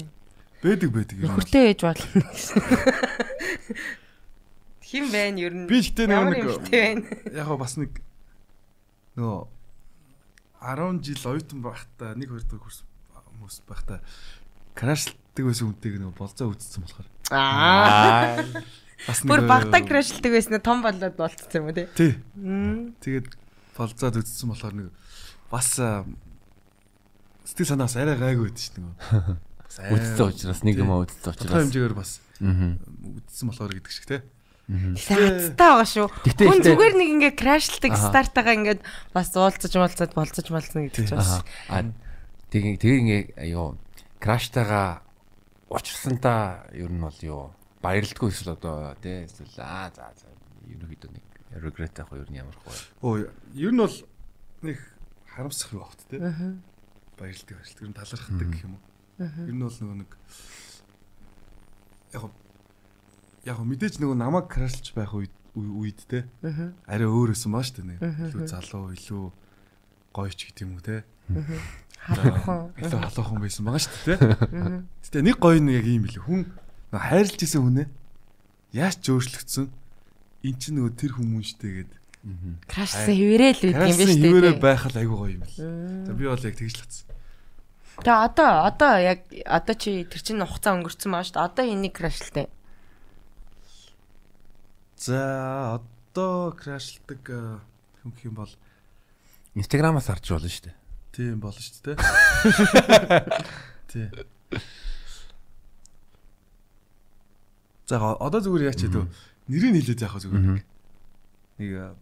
Speaker 1: байдаг байдаг юм.
Speaker 3: Нөхөртэй ээж болно гэсэн. Хин байна ер нь?
Speaker 1: Би ихтэй нэг яг бас нэг нөгөө 10 жил оюутан байхдаа нэг хоёр дахь курс хүмүүс байхдаа крашлдаг байсан үнтэйг нөгөө болцоо үзсэн болохоор
Speaker 3: Аа.
Speaker 1: бас
Speaker 3: Бүр багтаа крашлдаг байсан нь том болоод болцсон юм уу тий?
Speaker 1: тий тэгээд болцоод үзсэн болохоор нэг бас сэтгэл санаас арай гайгүй байдаг шүү дээ
Speaker 2: Үдцсэн учраас нэг юм үдцсэн
Speaker 1: тодорхой
Speaker 2: учраас.
Speaker 1: хэмжээгээр бас
Speaker 2: Аа.
Speaker 1: үзсэн болохоор гэдэг шиг тий
Speaker 3: Хацтай байгаа шүү. Хүн зүгээр нэг ингээ крашлдаг стартагаа ингээд бас уулзаж муулзаад болцож малцна гэдэг чинь бас.
Speaker 2: Аа. Тэгээ тэгээ ингээ юу краштайгаа учрсантаа ер нь бол юу баярлдаггүй эсвэл одоо тий эсвэл аа за за ерөнхийдөө нэг regret ах юу ер нь ямар хөө.
Speaker 1: оо ер нь бол нэг харамсах юу багт тий баярлдаг баярлдаг ер нь талархдаг гэх юм уу ер нь бол нөгөө нэг яг яг мэдээж нөгөө намайг крашлж байх үед үед те. Арай өөр өсөн баа штэ нэг илүү залуу илүү гоё ч гэдэг юм уу те.
Speaker 3: Халуухан.
Speaker 1: илүү халуухан байсан байгаа штэ те. Гэтээ нэг гоё нь яг ийм билээ хүн хайрлж исэн хүнээ яаж ч өөрчлөгдсөн. Эн чинь нөгөө тэр хүмүүс штэ гээд
Speaker 3: Крашлсан хിവэрэл үүд юм биш үү?
Speaker 1: хിവэрэ байх л айгүй гоё юм бэл за би бол яг тэгж л атсан
Speaker 3: Тэгээ одоо одоо яг одоо чи тэр чинь хугацаа өнгөрцөн байгаа шүү дээ. Одоо энийг крашлтай.
Speaker 1: За одоо крашлдаг э, хүн гэх юм бол
Speaker 2: Инстаграмаас харж болно шүү дээ.
Speaker 1: Тийм болно шүү дээ. Тий. За одоо зүгээр яач хэдөө нэрийг хэлээд яах зүгээр нэг э,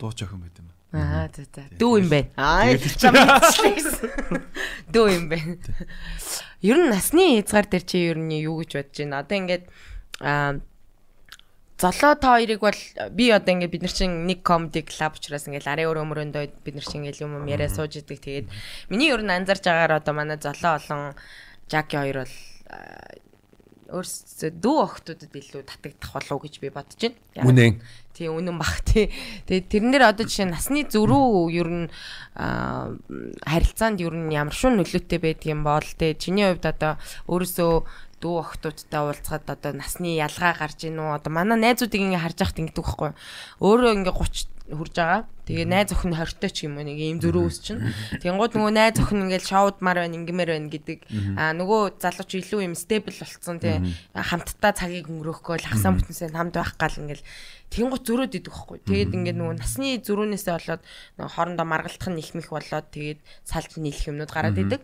Speaker 1: дуу ч охин байт юм.
Speaker 3: Аа за за. Дүү юм байна. Аа. Дүү юм байна. Ер нь насны хязгаар дээр чи ер нь юу гэж бодож байна? Одоо ингээд аа Золоо та хоёрыг бол би одоо ингээд бид нар чинь нэг comedy club учраас ингээд арын өөр өмөрөндөө бид нар чинь ингээд юм юм яриа сууж идэг. Тэгээд миний ер нь анзарж байгаагаар одоо манай золоо олон Жаки хоёр бол өөрсдөө дүү охтуудад илүү татагдах болов уу гэж би бодож байна.
Speaker 2: Үнэн.
Speaker 3: Тий үнэн баг тий. Тэгээд тэрнэр одоо жишээ насны зөрүү ер нь аа, харилцаанд ер нь ямар шун нөлөөтэй байдгийм бол тий чиний хувьд одоо өөрөөсөө дүү охтуудтай уулзгаад одоо насны ялгаа гарч ийн үү одоо манай найзуудыг ингээ харж байхад ингэдэг байхгүй өөрөө ингээ 30 хүрж байгаа. Тэгээ найз охин 20 той ч юм уу нэг ийм зөрөө үс чинь. Тэнгууд нөгөө найз охин ингээл шоудмаар байна ингмээр байна гэдэг. А нөгөө залууч илүү юм стейбл болцсон тий. Хамтдаа цагийг өнгөрөөхгүй л хасаа бүтэнсээ хамт байх гал ингээл тэнгууд зөрөөд идэх байхгүй тэгээд ингээд нөгөө насны зөрүүнээсээ болоод нөгөө хоорондоо маргалтах нь их мэх болоод тэгээд салж нийлэх юмнууд гараад идэг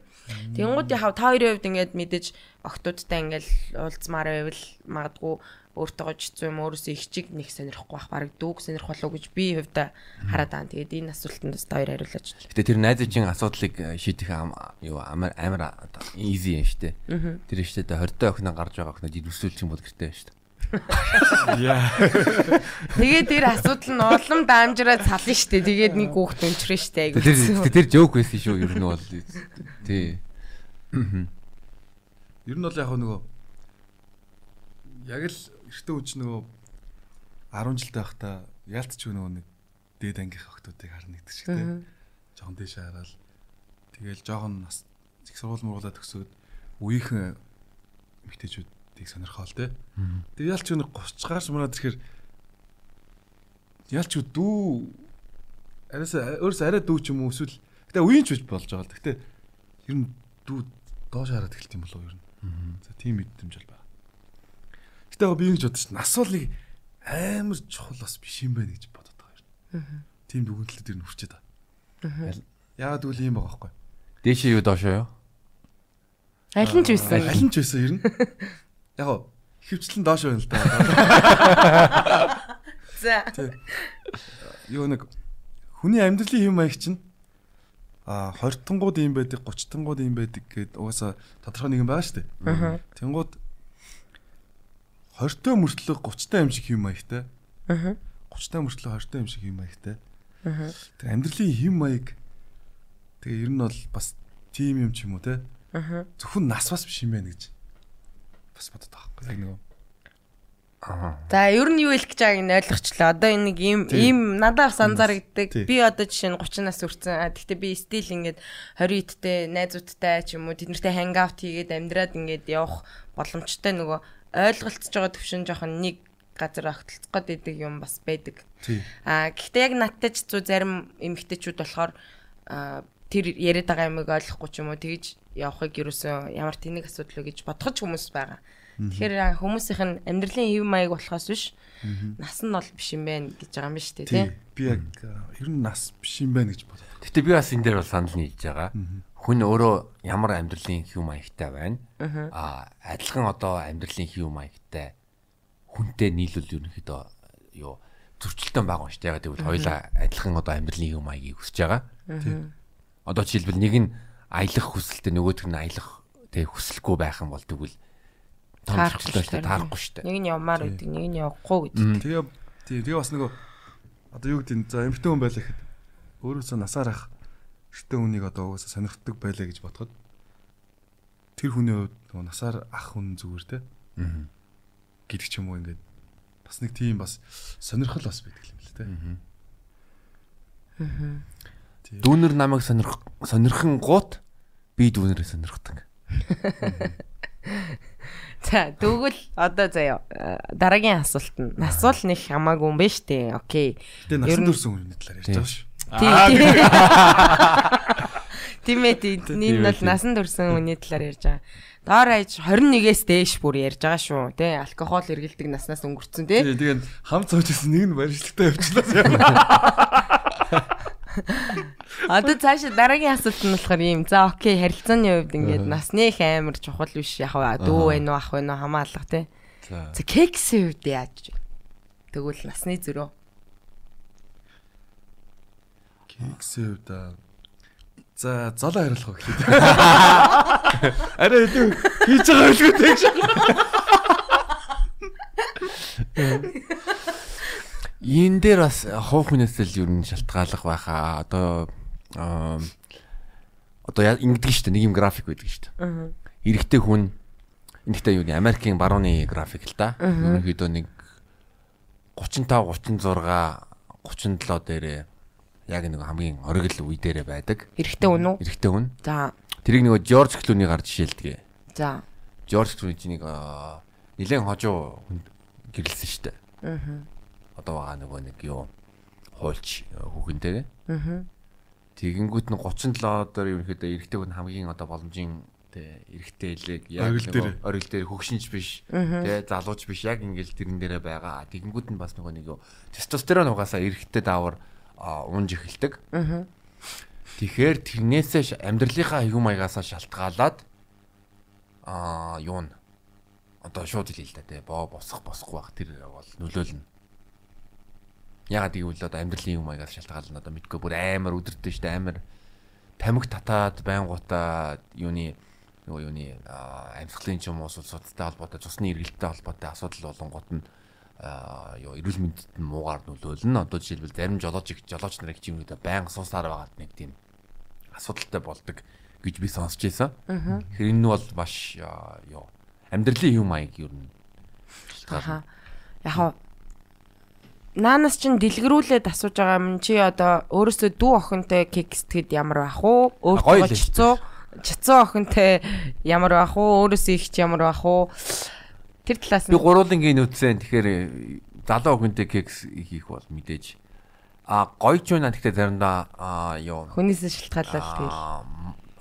Speaker 3: Тэнгууд яхав та хоёрын хувьд ингээд мэдээж октоодтай ингээд уулзмаар байвал магадгүй өөртөө жицүү юм өөрөөсөө их чиг нэг сонирхгүй бах баг дүүг сонирх болов гэж би хувьдаа хараад байгаа. Тэгээд энэ асуултанд бас хоёр хариулаач.
Speaker 2: Гэтэ тэр найзын асуудлыг э, шийдэх юу амар амар easy юм штэ. Тэр штэ 20 доо охин гарч байгаа охинод ирвсүүлчих юм бол гэртээ штэ.
Speaker 1: Яа.
Speaker 3: Тэгээд тэр асуудал нь улам даамжраад сална штэ. Тэгээд нэг хүүхд өнчрөн штэ.
Speaker 2: Тэр тэр жоок байсан шүү ер нь бол. Тий.
Speaker 1: Ер нь бол яг нөгөө яг л эртөө үуч нөгөө 10 жилтэй байхдаа яалтч нөгөө нэг дээд ангийнх охтуудыг харна гэдэг шиг тийм. Жохон дэше хараад тэгэл жохон нас их сургууль мууруулаад төгсөөд үеийнхэн эмэгтэйчүүд тийг сонирхоол те. Тэгээ ялч нэг 30 гарч мураад ирэхээр ялч дүү араас өөрөөс арай дүү ч юм уу эсвэл гэтээ үеийн ч биш болж байгаа л. Гэтээ ер нь дүү доош хараад эхэлт юм болов ер нь. За тийм мэдрэмж бол байна. Гэтээ би ингэж бодож нас бол нэг амар чухал бас биш юм байна гэж бодоод байгаа юм. Тийм дүгнэлтэд ер нь хүрчээд байгаа. Яагаад үл юм байгаа байхгүй.
Speaker 2: Дээшээ юу доошоо юу?
Speaker 3: Аль нь ч байсан.
Speaker 1: Аль нь ч байсан ер нь. Яг хөвчлэн доош байна л да.
Speaker 3: За.
Speaker 1: Юу нэг хүний амьдралын хэм маяг чинь а 20 тангууд юм байдаг 30 тангууд юм байдаг гэд угаасаа тодорхой нэг юм байгаа шүү дээ. Тэнгууд 20 та мөртлөө 30 та юм шиг хэм маягтай. Аа. 30 та мөртлөө 20 та юм шиг хэм маягтай. Аа. Тэр амьдралын хэм маяг тэгээ ер нь бол бас тийм юм ч юм уу те. Аа. Зөвхөн нас бас биш юм байна гэж бас байгаа байхгүй яг нөгөө
Speaker 3: За ер нь юу хэлэх гэж байгааг нь ойлгочлаа. Одоо энэ нэг ийм ийм надад бас анзаарэгддэг. Би одоо жишээ нь 30 нас хүрсэн. Гэхдээ би стил ингээд 20 идтэй найзуудтай ч юм уу тэднэртэй хангаут хийгээд амьдраад ингээд явах боломжтой нөгөө ойлголцож байгаа төвшин жоохон нэг газар огтлцох гээд идэг юм бас байдаг. Аа гэхдээ яг надтай ч зүү зарим эмэгтэйчүүд болохоор тэр яриад байгаа юмыг ойлгохгүй ч юм уу тэгж явахыг юусэн ямар тэнэг асуудал вэ гэж бодох ч хүмүүс байгаа. Тэгэхээр хүмүүсийнх нь амьдралын хэв маяг болохоос биш нас нь бол биш юм байна гэж байгаа юм биш үү тий.
Speaker 1: Би яг ер нь нас биш юм байна гэж боддог.
Speaker 2: Гэтэ би бас энэ дээр бол санал нийлж байгаа. Хүн өөрөө ямар амьдралын хэв маягтай байна. Аа адилхан одоо амьдралын хэв маягтай хүнтэй нийлүүл ерөнхийдөө юу зөрчилтөн байгаа юм шүү дээ. Яг тэгвэл хоёлаа адилхан одоо амьдралын хэв маягийг хүсэж байгаа. Одоо жишээлбэл нэг нь аялах хүсэлтэй нөгөөх нь аялах тэг хүсэлгүй байх юм бол тэгвэл таарахгүй шүү дээ. Таарахгүй шүү дээ.
Speaker 3: Нэг нь явмаар байдаг, нэг нь явахгүй гэдэг.
Speaker 1: Тэгээ тий тэгээ бас нөгөө одоо юу гэдэг за эмхтэн хүн байлаа гэхэд өөрөөсөө насаар ах эртэн хүнийг одоо угаасаа сонирхдаг байлаа гэж бодоход тэр хүний хувьд нөгөө насаар ах хүн зүгээр те. Аа. гэдэг ч юм уу ингээд бас нэг тийм бас сонирхол бас байдаг юм л те.
Speaker 2: Аа. Дүүнер намайг сонирх сонирхон гут би дүүнерээ сонирхдаг.
Speaker 3: За тэгвэл одоо заяа дараагийн асуулт нь нас бол нэг хамаагүй юм байна штэ. Окей.
Speaker 1: Тэгээ насан турш хүний талаар ярьж байгаа шүү.
Speaker 3: Тийм ээ тийм бол насан турш хүний талаар ярьж байгаа. Доор аж 21-ээс дээш бүр ярьж байгаа шүү. Тэ алкогол эргэлдэг наснаас өнгөрцөн.
Speaker 1: Тий тэгээд хам цоож исэн нэг нь баримтлагтай явчихлаа.
Speaker 3: Одоо цаашаа дараагийн асуулт нь болохоор ийм. За окей, харилцааны хувьд ингээд насны их амар чухал биш яг дүү вэ нүү ах вэ нүү хамаалга тий. За кексийн хувьд яаж вэ? Тэгвэл насны зөрөө.
Speaker 1: Кексийн хувьд За золоо хариулах уу гэхэд. Арай хэдэн хийж байгаа үлгүй тэгш.
Speaker 2: Энэ дээр бас хуух хүнээс л ер нь шалтгааллах байхаа. Одоо одоо ингэдэг шүү дээ. Нэг юм график байдаг шүү дээ. Эрэгтэй хүн Энэхтэй юу нэг Америкийн барууны график л да. Ерөнхийдөө нэг 35 36 37 дээрээ яг нэг хамгийн оргил үе дээрээ байдаг.
Speaker 3: Эрэхтэй үнэ үү?
Speaker 2: Эрэхтэй үн.
Speaker 3: За.
Speaker 2: Тэрийг нөгөө Жорж Клүний гар жишээлдэг.
Speaker 3: За.
Speaker 2: Жорж Клүний нэг нилээн хожуу гэрэлсэн штэ.
Speaker 3: Аа.
Speaker 2: Одоо байгаа нөгөө нэг юу хуульч хүүхэнтэйгээ.
Speaker 3: Аа.
Speaker 2: Тэгэнгүүт нь 37 дээр ерөнхийдөө эрэхтэй хүн хамгийн одоо боломжийн тэ эрэхтэй хэлэг нөгөө оргил дээр хөгшинч биш тэ залууч биш яг ингээл тэрэн дээрээ байгаа. Тэгэнгүүт нь бас нөгөө нэг юу тестостерон угаасаа эрэхтэй даавар унж эхэлдэг.
Speaker 3: Аа.
Speaker 2: Тэгэхээр тэрнээсээ амьдралынхаа хэв маягаасаа шалтгаалаад аа юу н одоо шууд хэлээ л да тий боо босох босхгүй бах тэр бол нөлөөлнө. Ягаад гэвэл одоо амьдралын хэв маягаас шалтгаална одоо мэдгүй бүр амар өдөртөө штэ амар тамхи татаад байнгутаа юуны нөгөө юуны амьсгалын ч юм уу судалтай холбоотой цусны эргэлттэй холбоотой асуудал болонгууд нь юу эрүүл мэндэд нь муугаар нөлөөлнө. Одоо жишээлбэл зарим жолооч жолооч нарыг чинь үедээ байнга суусаар байгаад нэг тийм асуудалтай болдог гэж би сонсч байсан. Тэгэхээр энэ нь бол маш юу амьдралын юм маяг юу
Speaker 3: Аха. Яг наанаас чин дэлгэрүүлээд асууж байгаа юм чи одоо өөрөөсөө дүү охинтой кекс тэгэд ямар байх уу? Өөртөө чицүү чицүү охинтой ямар байх уу? Өөрөөсөө ихч ямар байх уу? Тэр талаас
Speaker 2: би
Speaker 3: нь
Speaker 2: гурвуулангийн нүцэн тэгэхээр залуу хүнтэй кекс хийх бол мэдээж а гоё ч байна гэхдээ заримдаа аа, юу
Speaker 3: хүнээс шалтгаалаад тэгэл.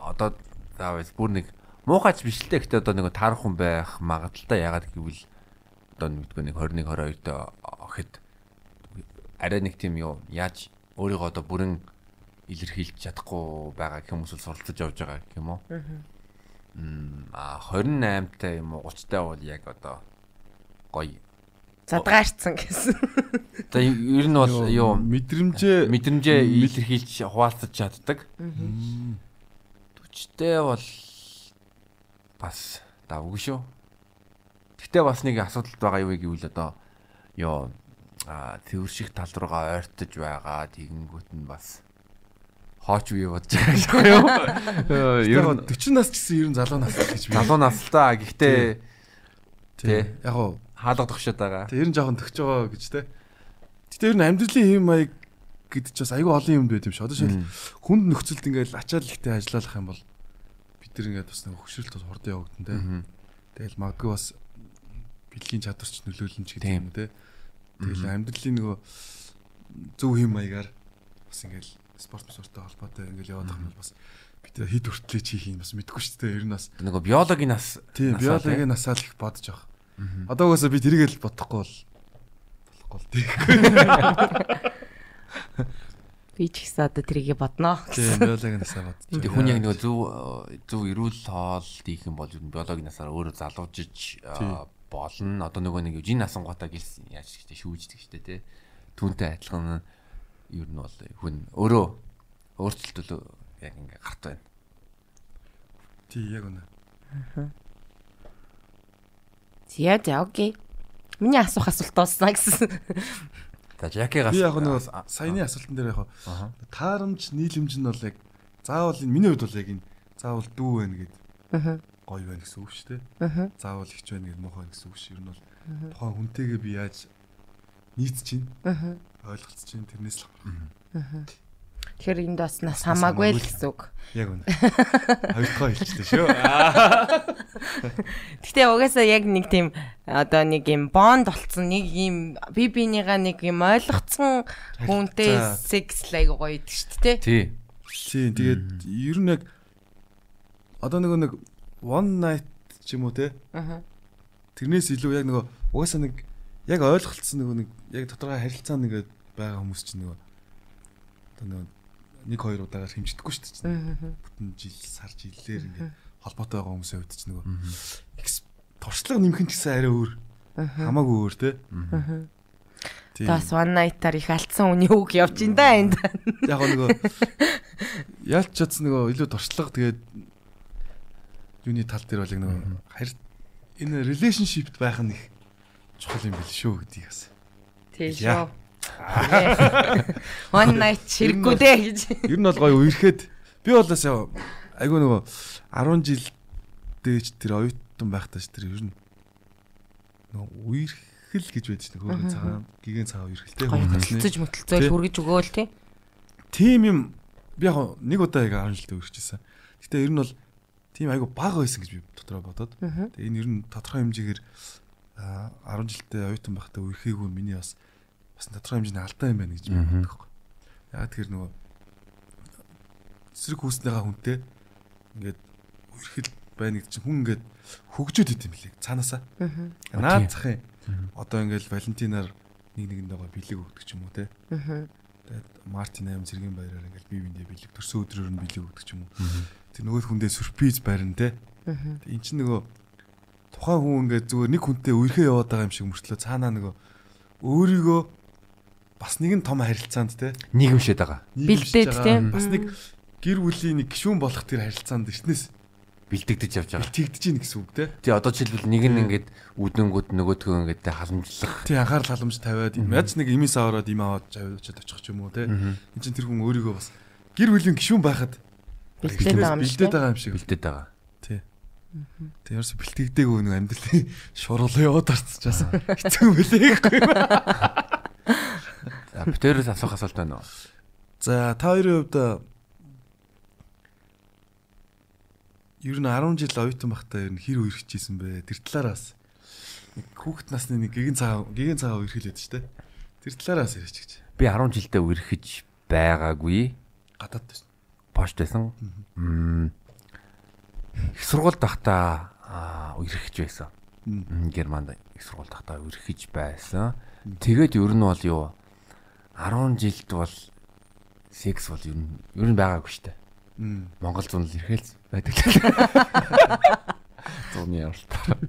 Speaker 2: Одоо заавал бүр нэг муухайч биш л дээ гэхдээ одоо нэг таарах хүн байх магадaltaй ягаад гэвэл одоо нэгдүгээр нэг 21 22 доо охид арай нэг тийм юу яаж өөрийгөө одоо бүрэн илэрхийлж чадахгүй байгаа гэх хүмүүс бол суралцаж явж байгаа гэх юм уу. Мм а 28 та юм уу 30 та бол яг одоо гоё.
Speaker 3: Задгаарцсан гэсэн.
Speaker 2: За ер нь бол юу
Speaker 1: мэдрэмжээ
Speaker 2: мэдрэмжээ
Speaker 1: Мэд-
Speaker 2: илэрхийлж хуваалцаж чаддаг. 40-тэй бол бас давгүй шүү. Гэхдээ бас нэг асуудал байгаа юу гэвэл одоо ёо шиг тал руугаа ойртож байгаа тэгэнгүүт нь бас хооч үе бодож байгаа шүү. Ер
Speaker 1: ер
Speaker 2: нь
Speaker 1: 40 нас гэсэн ер нь залуу нас гэж би.
Speaker 2: залуу настаа гэхдээ
Speaker 1: Тий. Яг гоо
Speaker 2: хаалга тогшоод байгаа.
Speaker 1: Тэг ер нь жоохон төгч байгаа гэж те. Гэтэ ер нь амьдралын хэм маяг гэдэг ч бас айгүй олон юмд байт юм шиг. Одоо шил хүнд нөхцөлд ингээл ачаал ихтэй ажиллах юм бол бид нар ингээд бас нэг хөшрөлт бас хурдан явагдана те. Тэгэл магадгүй бас бэлгийн чадварч нөлөөлнө ч гэдэг юм те. Тэгэл амьдралын нөгөө зөв хэм маягаар бас ингээл спорт спорттой холбоотой ингээл яваад байгаа юм бол бас бид хид хүртлээ чих юм бас мэдгүй шүү дээ. Ер нь бас
Speaker 2: Нөгөө биологийн нас
Speaker 1: тийм
Speaker 2: насаа,
Speaker 1: биологийн насаал их бодож байгаа. Одоо угаасаа би тэрийг л бодохгүй бол болохгүй л тийм.
Speaker 3: Би ч гэсэн одоо тэрийг бодноо.
Speaker 1: Тийм биологийн насаа бодож.
Speaker 2: Тэг хүн яг нөгөө зөв зөв эрүүл хоол хийх юм бол ер нь биологийн насаар өөрөө залуужиж болно. Одоо нөгөө нэг жин насангуудаа гэлс яаж гэхдээ шүүждэг штэ тий. Түүнтэй адилхан ер нь бол хүн өөрөө өөрчлөлтөө яг ингээ гарт байна.
Speaker 1: Тий яг үнэ.
Speaker 3: За за окей. Миний асуух асуулт дуусна гэсэн.
Speaker 2: За Жакигаас
Speaker 1: Би яг нөгөө саяны асуултан дээр яг таарамж нийлэмж нь бол яг заавал энэ миний хувьд бол яг энэ заавал дүү байна гэд
Speaker 3: Аа.
Speaker 1: Гоё байна гэсэн үг шүү дээ.
Speaker 3: Аа.
Speaker 1: Заавал ихч байна гэд муухай гэсэн үг шүү. Ер нь бол тухайн хүнтэйгээ би яаж нийт чинь
Speaker 3: Аа.
Speaker 1: ойлголцож чинь тэрнээс л
Speaker 3: Тэгэхээр энд бас нас хамаагүй л гэсэн үг.
Speaker 1: яг үнэ. Хоёрдугаар хэлчихлээ шүү.
Speaker 3: Гэтэ угаасаа яг нэг тийм одоо нэг юм бонд болцсон нэг юм би бинийгаа нэг юм ойлгоцсон хүнтэй секс лайг гоё идэг шүү дээ.
Speaker 2: тий.
Speaker 1: Тийм тэгээд ер нь яг одоо нөгөө нэг one night ч юм уу те
Speaker 3: Аа.
Speaker 1: тэрнээс илүү яг нөгөө угаасаа нэг яг ойлголцсон нөгөө нэг яг тодорхой харилцаа нэгээд байгаа хүмүүс чинь нөгөө одоо нөгөө нэг хоёр удаагаар хэмждэггүй шүү дээ. Бүтэн жил сар жилээр ингээд холбоотой байгаа хүмүүсийн хувьд чинь нөгөө туршлага нэмэх нь ч гэсэн арай өөр. Хамаагүй өөр те.
Speaker 3: Тас one night-аар их алдсан үний үг явж ин да энд.
Speaker 1: Яг нөгөө яалч чадсан нөгөө илүү туршлага тэгээд юуны тал дээр бол яг нөгөө харь энэ relationship-д байх нь их чухал юм бэл шүү гэдгийг бас.
Speaker 3: Тийм шүү. One night хэрэггүй дээ гэж.
Speaker 1: Ер нь бол гоё үерхэд би бол бас яа айгүй нөгөө 10 жил дээж тэр оюут оюутан байхдаа ч тэр ер нь нөгөө үерхэл гэж байдаг чинь хөөргөн цагаан гигэн цагаан үерхэлтэй
Speaker 3: хөдөлцөж мөтөлцөөл хүргэж өгөөл тий.
Speaker 1: тийм юм би яг нэг удаа яг 10 жилдээ үргэлжсэн. Гэтэ ер нь бол тийм айгу бага байсан гэж би дотроо бодоод. Тэгээ энэ ер нь тодорхой хэмжээгээр а, 10 жилдээ оюутан байхдаа үрхээгүй миний бас бас тодорхой хэмжээний алдаа юм байна гэж би боддог байхгүй. Яг тэр нөгөө эсрэг хүүснийхаа хүнтэй ингээд үрхэл байна гэдэг чинь хүн ингээд хөгжөөд идэм билээ цаанаасаа. Наад захын одоо ингээд Валентинаар нэг нэгэндээ бэлэг өгдөг ч юм уу те. Тэгээд Мартин 8 зэргийн баяраар ингээл бие биендээ бэлэг төрсөн өдрөөр нь бэлэг өгдөг ч юм уу. Тэр нөгөө хүндээ сюрприз байрна те. Энд чинь нөгөө тухайн хүн ингээд зүгээр нэг хүнтэй үерхээ яваад байгаа юм шиг мөртлөө цаанаа нөгөө өөрийгөө бас нэгэн том харилцаанд те.
Speaker 2: нийгэмшээд байгаа.
Speaker 3: Бэлдээд, те.
Speaker 1: Бас нэг гэр бүлийн нэг гишүүн болох тэр харилцаанд эртнээс
Speaker 2: бэлдэгдэж явж байгаа.
Speaker 1: тэгдэж ийн гэсэн үг те.
Speaker 2: Тий одоо жишээлбэл нэг нь ингээд үднэнгүүд нөгөөдгөө ингээд халамжлах.
Speaker 1: Тий анхаарал халамж тавиад яаж нэг имээс аваад им аваад аваад очих ч юм уу те. Энд чинь тэр хүн өөрийгөө бас гэр бүлийн гишүүн байхад
Speaker 3: Бэлдээд байгаа юм шиг.
Speaker 1: бэлдээд байгаа юм шиг.
Speaker 2: бэлдээд байгаа.
Speaker 1: Тий. Тэг ерөөсө бэлтгэдэггүй нэг амьдралын шуруулаа яваад арцчихаас хэцүү мөлий гэхгүй.
Speaker 2: За битэрээс асуух асуулт байна уу?
Speaker 1: За та хоёрын хувьд ер нь 10 жил оюутан байхдаа ер нь хэр үерхчихсэн бэ? Тэр талаараас нэг хүүхэд насны нэг гигэн цагаан гигэн цагаан үерхэлээд ч тэ. Тэр талаараас яриач гэж.
Speaker 2: Би 10 жилдээ үрхэж байгаагүй.
Speaker 1: Гадаад байсан.
Speaker 2: Пошт байсан. Их сургуульд байхдаа аа үрхэж байсан. Германд их сургуульд байхдаа үрхэж байсан. Тэгээд ер нь бол юу 10 жилд бол секс бол ер нь ер нь байгаагүй шүү дээ. Монгол зүүн л ирэхэл байдаг. Зүүнний явалтаар.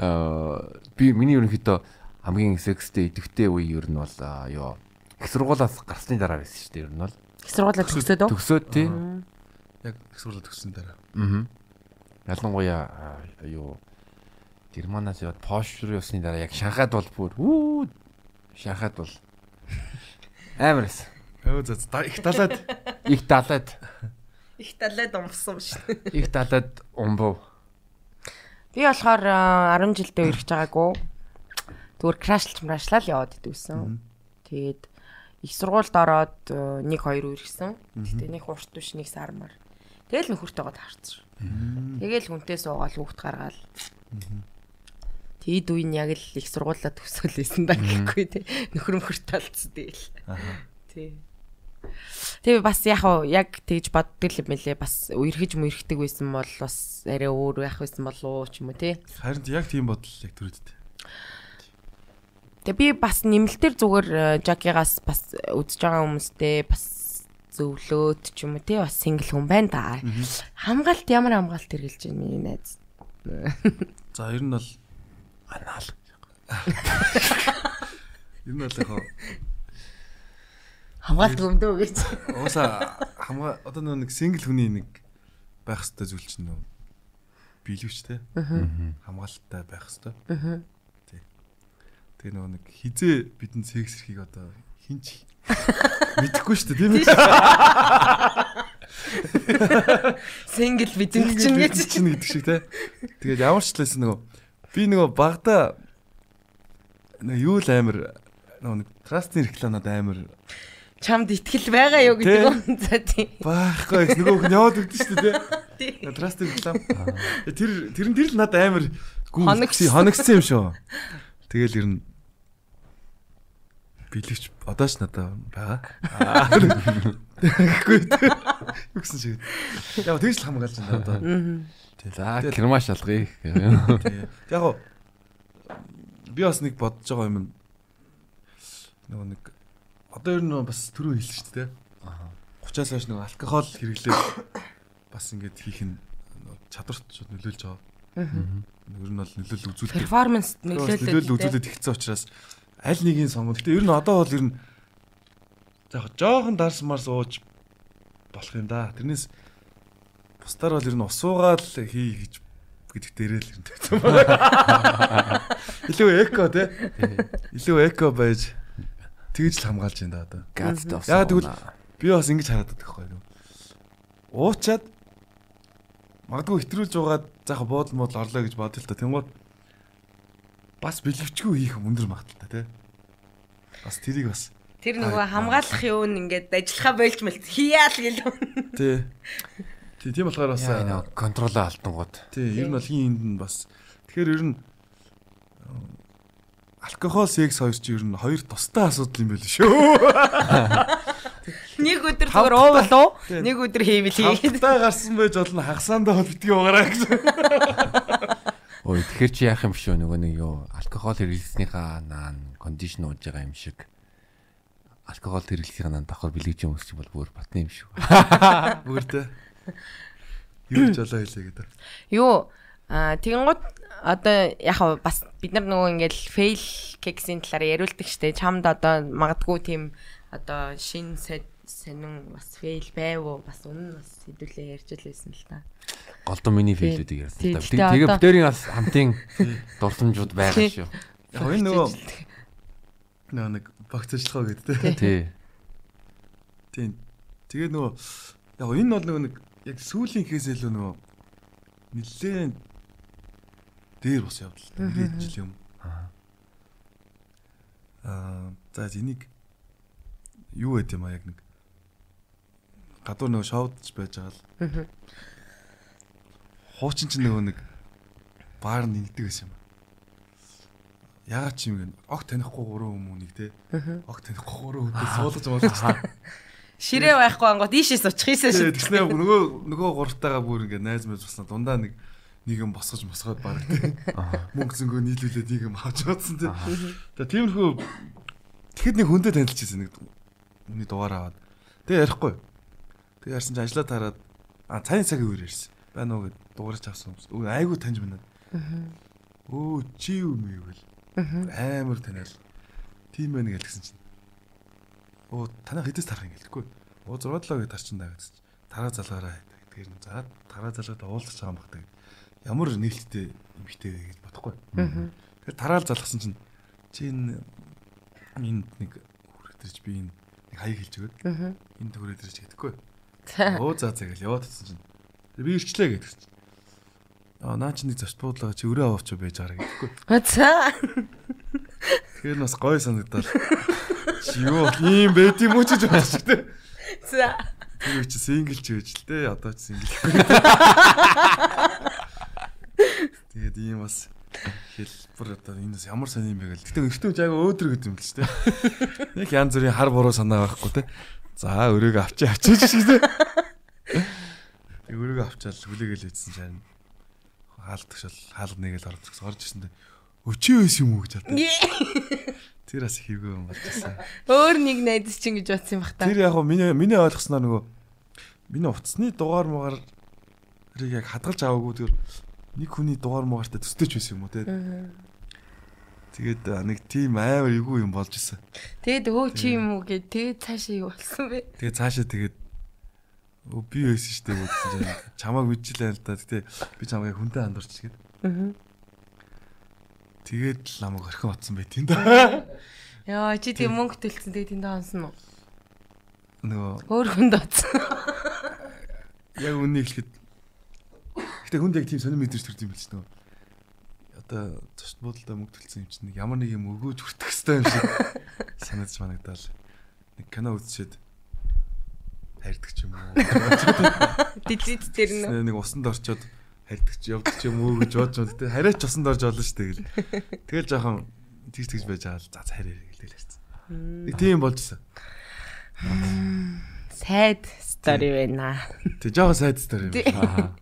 Speaker 2: Аа би миний ерөнхийдөө хамгийн секстэй идэвхтэй үе ер нь бол юу их сургуулаас гарсны дараа байсан шүү дээ ер нь бол.
Speaker 3: Их сургуулаа төгсөөд үү?
Speaker 2: Төгсөөд тий.
Speaker 1: Яг их сургууль төгссөн дараа.
Speaker 2: Аа. Ялангуяа юу Германаас яваад Пош руу явсны дараа яг Шанхайд бол бүр үү Шанхайд бол амар эс.
Speaker 1: Өө за, их далаад
Speaker 2: Их далаад
Speaker 3: Их талаад умсан шүү.
Speaker 2: их далаад умбов.
Speaker 3: Би болохоор а, 10 жилдээ үргэж байгаагүй. Зүгээр крашлж мрашлал яваад идэвсэн. Тэгээд их сургуульд ороод э, нэг хоёр үргэсэн. Гэтэ нэг урт биш нэг сармар. Тэгэл нөхөртөөгөө таарсан. Тэгэл хүнтэй суугаал хүүхд гаргаал. Тэгэд үн яг л их сургуулаа төгсөөлсэн да гэхгүй тий. Нөхөр мөхөр талцсан тэгэл. Тий. Тэгээ бас яг уу яг тэгж боддог юм лээ. Бас үерхэж мүерхдэг байсан бол бас арай өөр байх байсан болоо ч юм уу тий.
Speaker 1: харин яг тийм бодол яг төрөдтэй.
Speaker 3: Тэгээ би бас нэмэлтээр зүгээр э, Жакигаас бас үзэж байгаа хүмүүстэй бас зөвлөөд ч юм уу тий бас сингл хүн байна да. Хамгаалт ямар хамгаалт хэрглэж байна миний найз.
Speaker 1: За ер нь бол
Speaker 2: Анаал.
Speaker 1: ер нь бол яг
Speaker 3: Хамгаалт өмдөө гэж.
Speaker 1: Ууса хамгаа одоо нэг сингл хүний нэг байх хэвээр зүйл чинь нөгөө биелүүч те. Хамгаалалттай байх хэвээр. Тий. Тэгээ нөгөө нэг хизээ бидэн секс эрхийг одоо хинч мэдэхгүй шүү дээ тийм ээ.
Speaker 3: Сингл бидэн чинь гэж.
Speaker 1: чинь гэдэг шиг те. Тэгээд ямар ч талаас нөгөө би нөгөө багада нөгөө юу л амир нөгөө нэг трастын рекламад амир
Speaker 3: Чамд итгэл байгаа юу гэдэг юм. За тий.
Speaker 1: байхгүй гэсэн нөгөө хүн яваад өгдөн шүү дээ
Speaker 3: Тий.
Speaker 1: Трастын реклам. Тэр тэрэн тэр л надад амир
Speaker 3: Хоногчсон.
Speaker 1: хоногцсон юм шүү. Тэгэл ер нь билэгч одоо ч надад байгаа. Гэхгүй те. Юу гэсэн шиг. Яг тэгж л хамгаалж байна одоо.
Speaker 2: За кермаш алгая.
Speaker 1: Тэгээ. Яг гоо би бас нэг бодож байгаа юм. Нөгөө нэг одоо ер нь бас түрүү хэлсэн шүү дээ. Аа. 30-аас хойш нөгөө алкогол хэрэглээд бас ингэж хийх нь чадварт нөлөөлж байгаа. Ер нь бол нөлөөлөл үзүүлдэг.
Speaker 3: Перформанс
Speaker 1: Нөлөөлөл
Speaker 3: нөлөөлөд
Speaker 1: үзүүлээд ихсэн учраас аль нэгийг сонгох. Гэтэ ер нь одоо бол ер нь яг жоохон дарс марс ууж болох юм да. Тэрнээс бусдаар бол ер нь усуугаал хий гэж гэдэг дээрээ л юм тавьсан байна. Илүү эко те. Илүү эко байж тэгж л хамгаалж байна да одоо. Яа тэгвэл би бас ингэж хараад байдаг байхгүй юу. Уучаад магадгүй хэтрүүлж угаад заах буудал модал орлоо гэж бодъё л та. Тэнгууд бас бэлгэвчгүй хийх өндөр магадaltaй тий. Бас тэрийг бас
Speaker 3: Тэр нөгөө хамгаалах юу нь ингээд ажиллахаа болж мэл хийяал гэл.
Speaker 1: тий. Тий, тийм болохоор бас
Speaker 2: контролоо алдангууд.
Speaker 1: тий, ер нь бол хин энд нь бас тэгэхээр ер нь алкогол, секс хоёр чи ер нь хоёр тустай асуудал юм байл шүү.
Speaker 3: Нэг өдөр зүгээр уувал уу?
Speaker 1: Тий.
Speaker 3: Нэг өдөр хийвэл хий.
Speaker 1: Хамтдаа гарсан байж болно хагасаандаа бол битгий угаараа гэсэн.
Speaker 2: Ой тэгэхээр чи яах юм биш үү нөгөө нэг юу алкогол хэрэглэснийхаа наан кондишн ууж байгаа юм шиг. Алкогол хэрэглэснийхаа наан давхар бэлгэж юм өсч бол бүр батны юм шүү.
Speaker 1: Бүгдээ. Юу ч олоо хэлээ гэдэг.
Speaker 3: Юу аа тэгэнгუთ одоо яг бас бид нар нөгөө ингээд fail case-ийн талаар яриулдаг штэ. Чамд одоо магадгүй тийм одоо шин сонин бас fail байв уу? Бас үнэн бас хэдүүлээ ярьж лээсэн л та.
Speaker 2: Голдон миний
Speaker 3: Тий.
Speaker 2: фейлүүдийг ярьсан
Speaker 3: Тий,
Speaker 2: та. Тэгээ бүгдээрийн бас хамтын дурсамжууд байгаа
Speaker 3: Тий.
Speaker 2: шүү.
Speaker 1: Яг энэ нөгөө нөгөө нэг багц ажиллагаа гэдэг.
Speaker 2: Тий.
Speaker 1: Тийм. Тэгээ нөгөө яг энэ бол нөгөө нэг яг сүүлийн хээсээ илүү нөгөө нэлээд дээр бас явдал. Нэлээд жил юм. Аа за энийг юу гэдэг юм а яг нэг гадуур нөгөө шоудж байж байгаа л. Хуучин ч нөгөө нэг баар нэгдэг гэсэн юм. Яагаад ч юм гээд ог танихгүй гурван хүмүүнийг те. Ог танихгүй гурван хүнтэй суулгаж байгаа.
Speaker 3: Ширээ байхгүй ангууд ийшээ сучих хийсэн шүү.
Speaker 1: Тэгснэ нөгөө нөгөө гуртайгаа бүр ингээ найз мэз басна дундаа нэг нэг юм босгож мосгоод баг тий. Мөнгө зөнгөө нийлүүлээд нэг юм авч чадсан тий. Тэгээ тиймэрхүү тэгэхэд нэг хүндээ танилцчихсан нэг хүний дугаар аваад. Тэгээ ярихгүй. Тэгээ ярьсан чи ажлаа тараад а цайн цагийн үеэр ярьсан. Байна уу гэд дугаарч авсан хүмүүс. Өө айгу таньж байна. Өө чи юм юу гэл. Амар таниал. Тийм байна гэлсэн чинь. Оо танаа хэдээс тарах юм гэлэхгүй. Оо 6 7 гэж тарчин даа гэсэн. Тараа залгаараа тэгэхээр за тараа залгаад уулзах байгаа юм багтаа. Ямар нээлттэй эмхтэй вэ гэж бодохгүй. Тэгэхээр тараал залгасан чинь чи энэ нэг хүрэтэрч би энэ хаяг хэлж өгöd. Энэ төгрөөдөрч гэдэггүй. Оо за за гэж яваад татсан чинь би ирчлээ гэдэг чинь. Аа наа чи нэг зарт буудлага чи өрөө аваач байж байгаа гэдэггүй.
Speaker 3: За.
Speaker 1: Тэгэхээр бас гой санагдал. Чи юу ийм байд юм уу ч гэж бодчих тээ.
Speaker 3: За.
Speaker 1: Тэр чи сингл ч гэж л дээ. Одоо ч сингл. Тэгээд ийм бас хэлбэр одоо энэ ямар сони юм бэ гэл. Гэтэ өвчтөн жаага өөдрөг гэдэг юм л ч дээ. Нэг янз бүрийн хар буруу санаа байхгүй те. За өрөөг авчи авчиж шиг те. Тэг өрөөг авчаал хүлээгээл ийдсэн чинь хаалтгаш бол хаалга нэгэл орж ирсэн орж ирсэн дээ. Өчөө байсан юм уу гэж бодсон. Тэр бас хийвгүй юм болж байсан.
Speaker 3: Өөр нэг найз чинь гэж бодсон юм бах та.
Speaker 1: Тэр яг миний миний ойлгосноор нөгөө миний утасны дугаар муугаарыг яг хадгалж аваагүй тэр нэг хүний дугаар муугаартай төстэй ч байсан юм уу те. Тэгээд нэг тийм амар эвгүй юм болж исэн.
Speaker 3: Тэгэд өө чи юм уу гэ тэгээд цаашаа юу болсон бэ?
Speaker 1: Тэгээд цаашаа тэгээд өө би байсан шүү дээ гэсэн чинь чамааг үжилээ л да. Гэтэ би чамайг хүндээ хандурч гээд. Тэгээд л намайг орхин батсан байт да.
Speaker 3: Яа чи тэг мөнгө төлсөн тэгээд тэнд онсон уу?
Speaker 1: Нөгөө
Speaker 3: Өөр хүнд оцсон.
Speaker 1: яг үннийг хэлэхэд Гэтэ хүнд яг тийм сонир мэдэрч төрд юм билч нөгөө одоо зочд буудалтай мөнгө төлсөн юм чинь ямар нэг юм өгөөж хүртэх хэвээр юм шиг санагдаж манагдаал. Нэг кино үзчихэд хайрдаг ч юм уу.
Speaker 3: Дилит дээр нь.
Speaker 1: нэг усанд орчоод хайрдаг ч явдаг ч юм уу гэж бодож байна. Тэ хараач усанд орж олно шүү дээ гэл. Тэгэл жоохон тийж тэгж байж байгаа л за хараа гэлээ ярьсан. Нэг тийм болж исэн.
Speaker 3: Сайд стори байна.
Speaker 1: Тэг жоохон сайд стори юм.
Speaker 3: Тий.
Speaker 2: Аа.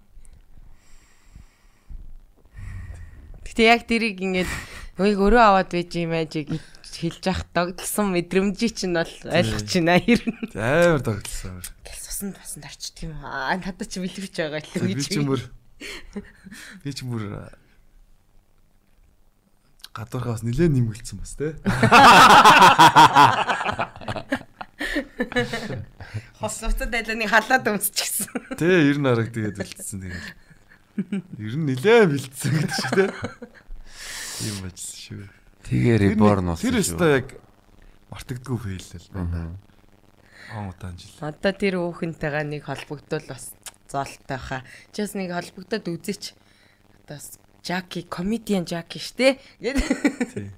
Speaker 3: Гэтэ яг тэрийг ингээд өөг өрөө аваад байж юм гэж хэлж явах догдсон мэдрэмжий чинь бол ойлгож байна хэрнэ.
Speaker 1: Амар догтлсон.
Speaker 3: Гэл сусанд басанд орчдөг юм аа. Надад чи бэлгэж байгаа л
Speaker 1: Би
Speaker 3: гэж.
Speaker 1: ч юм бүр би ч бүр гадуурхаас нилээн нэмгэлцсэн бас те.
Speaker 3: Хос уцад айланыг халаад өмсчихсэн.
Speaker 1: Тэ 90 арга тэгээд үлдсэн тэгээд. Ер нь нилээн бэлдсэн гэдэг шиг те. Ийм бачсан шүү.
Speaker 2: Тэгээ реборн болсон.
Speaker 1: Тэр
Speaker 2: шүү.
Speaker 1: өстой яг мартагдгүй фейл л байна.
Speaker 2: Аа.
Speaker 1: Он удаан жил.
Speaker 3: Одоо тэр өөхөнтэйгээ нэг холбогдвол бас зоолтой хаа. Чи бас нэг холбогдоод үзээч. Одоо бас Жаки комедиан Жаки штэ. Гэт.
Speaker 1: Тий.